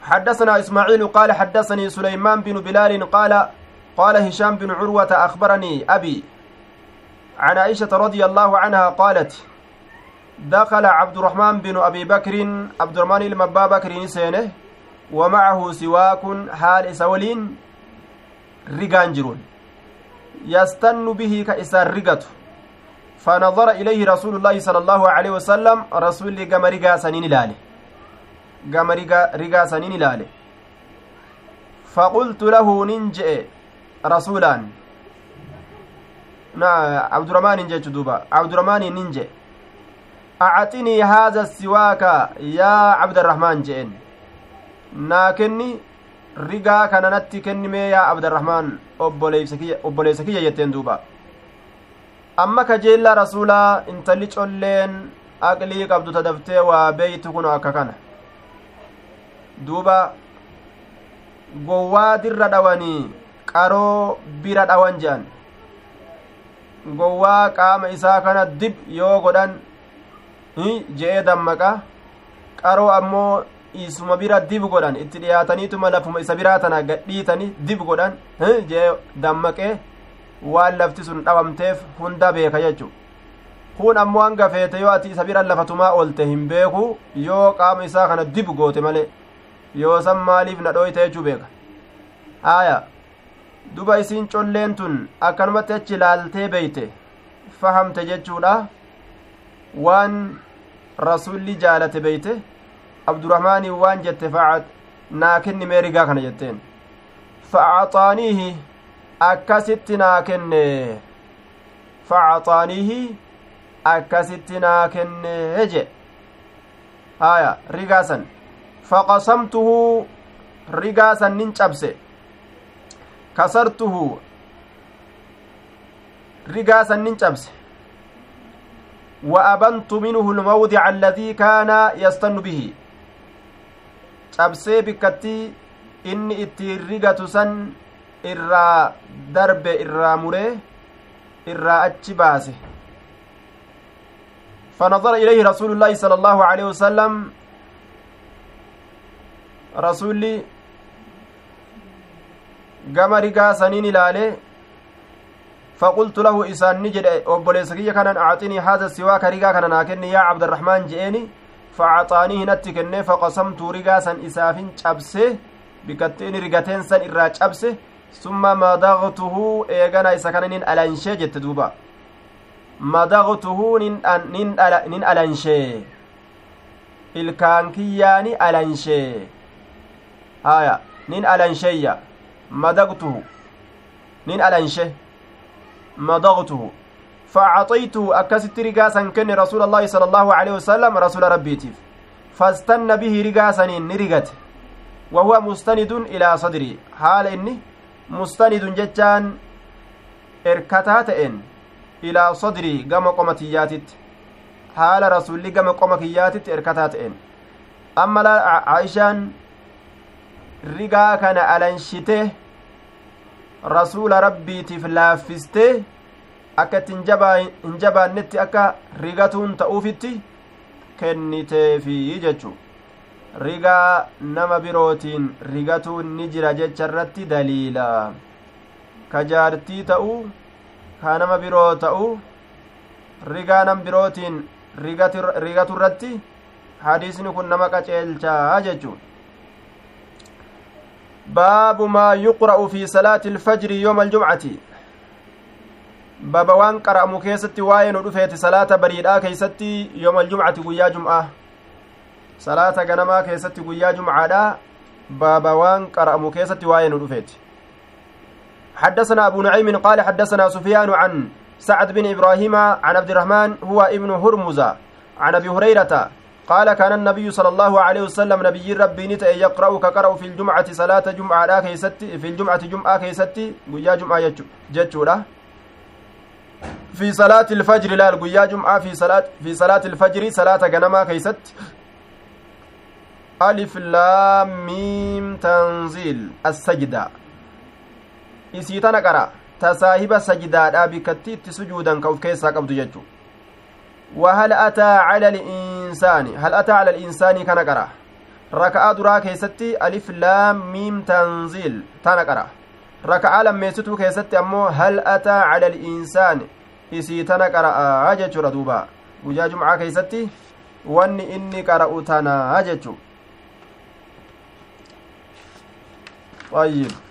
حدثنا إسماعيل قال حدثني سليمان بن بلال قال قال هشام بن عروة أخبرني أبي عن عائشة رضي الله عنها قالت دخل عبد الرحمن بن أبي بكر عبد الرحمن المبا بكر سينه ومعه سواك حال إسولين رقان جرون. يستن به كإسان رقته فنظر إليه رسول الله صلى الله عليه وسلم رسول قام رقا سنين لاله قام رقا سنين لاله فقلت له ننجئ رسولان na abduramaaniin jechu duuba abduramaaniin nin je acaxinii haada siwaaka yaa cabdarahmaan je'en naa kenni rigaa kananatti kennimee yaa abdarahmaan obboleeysa kiyya jetteen duuba amma kajeellaa rasuulaa intalli colleen aqlii qabdu tadaftee waa beeytu kun akka kana duuba gowwaa dirra dhawanii qaroo bira dhawan je'an gowwaa qaama isaa kana dib yoo godhan je'ee dammaqa. Qaroo ammoo isuma bira dib godhan. Itti dhiyaataniituma lafuma isa biraa tana gadhiitani dib godhan jee dammaqee waan lafti sun dhawamteef hunda beeka jechu kun ammoo hanga feete yoo ati isa bira lafatumaa oolte hin beeku yoo qaama isaa kana dib goote male yoo san maaliif na dhooyte jechuu beeka haaya duba isiin colleen tun akkanumatti achi ilaaltee beeyte fahamte jechuudha waan rasulli jaalate beeyte abdurahmaanii waan jette facad naa kennimee rigaa kana jetteen faaxaaniihi akkasitti naa kenne faaxaaniihi akkasitti naa kenne je haya rigaa san cabse kasartuhu rigaa san nin cabse وأبنت منه الموضع الذي كان يستن به bikkatti inni itti rigatu san irraa darbe irraa muree irraa achi baase فنظر إليه رسول الله صلى الله عليه وسلم رسولي gama rigaa saniin ilaale فقلت له إسان نجد أبوليس كي كان أعطني هذا السواك رقا كان ناكني يا عبد الرحمن جئني فأعطانيه نتكني فقسمت رقا سن إسافين شبسه بكتين رقتين سن إرا شبسه ثم مضغته إيغانا إسا كان نين ألانشي جت دوبا مضغته نين نين نين ألانشي ilkaan kiyyaani alanshee. Haya nin alansheeyya madaqtuhu nin alanshe مضغته فأعطيته أكست رقاسا كن رسول الله صلى الله عليه وسلم رسول ربيتيف فاستن به رقاسا نرقت وهو مستند إلى صدري. حال إني مستند جتان إركتاتئن إلى صدري قم قمتياتت حال رسول قم قمكياتت إركتاتئن أما لا عائشان rigaa kana alanshite rasuula rabbiitiif laaffistee akka itti hin jabaannetti akka rigatuun ta'uufitti kenniteefi jechu. Rigaa nama birootiin rigatuun ni jira jecha irratti daliila. Ka jaartii ta'uu ka nama biroo ta'uu rigaa nam birootiin rigatu irratti hadiisni kun nama qaceelchaa jechuudha باب ما يقرأ في صلاة الفجر يوم الجمعة. باب waan qara'amu keessatti waa'een ودفيت salaata bariidaa keessatti يوم الجمعة guyyaa jumcaa. salaata ganamaa keessatti guyyaa jumcaa dha. باب waan qara'amu keessatti waa'een ودفيت. حدثنا أبو نعيم قال حدثنا سفيان عن سعد بن إبراهيم عن عبد الرحمن هو ابن هرمز عن أبي هريرة قال كان النبي صلى الله عليه وسلم نبي ربي نتا يقرأ كقرأ في الجمعة صلاة جمعة كيستي في الجمعة جمعة كيستي قيا جمعة جتشورة في صلاة الفجر لا قيا جمعة في صلاة في صلاة الفجر صلاة جنما كيست. ألف لام ميم تنزيل السجدة. إسيتنا قرأ. تساهب سجدة بكتي سجودا كوف كيسا قبض جتشو وهل أتى على الإنسان؟ هل أتى على الإنسان كان قرأ. ركعة درا كيستي ألف لام ميم تنزيل تانا قرأ. ركعة لما يستو كيستي أمو هل أتى على الإنسان؟ إسي تانا قرأ. ردوبا وجا جمعة كيستي واني إني قرأ تانا أجج طيب.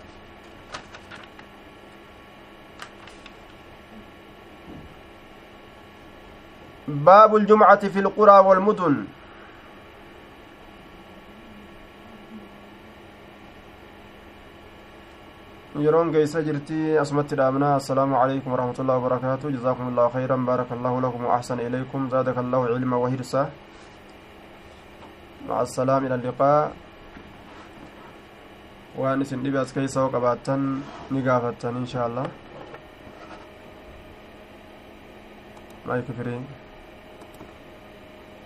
باب الجمعة في القرى والمدن jirtii asumatti dhaabna assalaamu calaykum waraxmatullahi wabarakaatu jazaakum allahu khayran baaraka allahu lakum waaxsana ilaykum zaadaka allahu cilma wahirsa maca assalaam ila alliqaa waan isin dhibe as keeysa hoo qabaattan ni gaafattan inshaa allah maayik firiin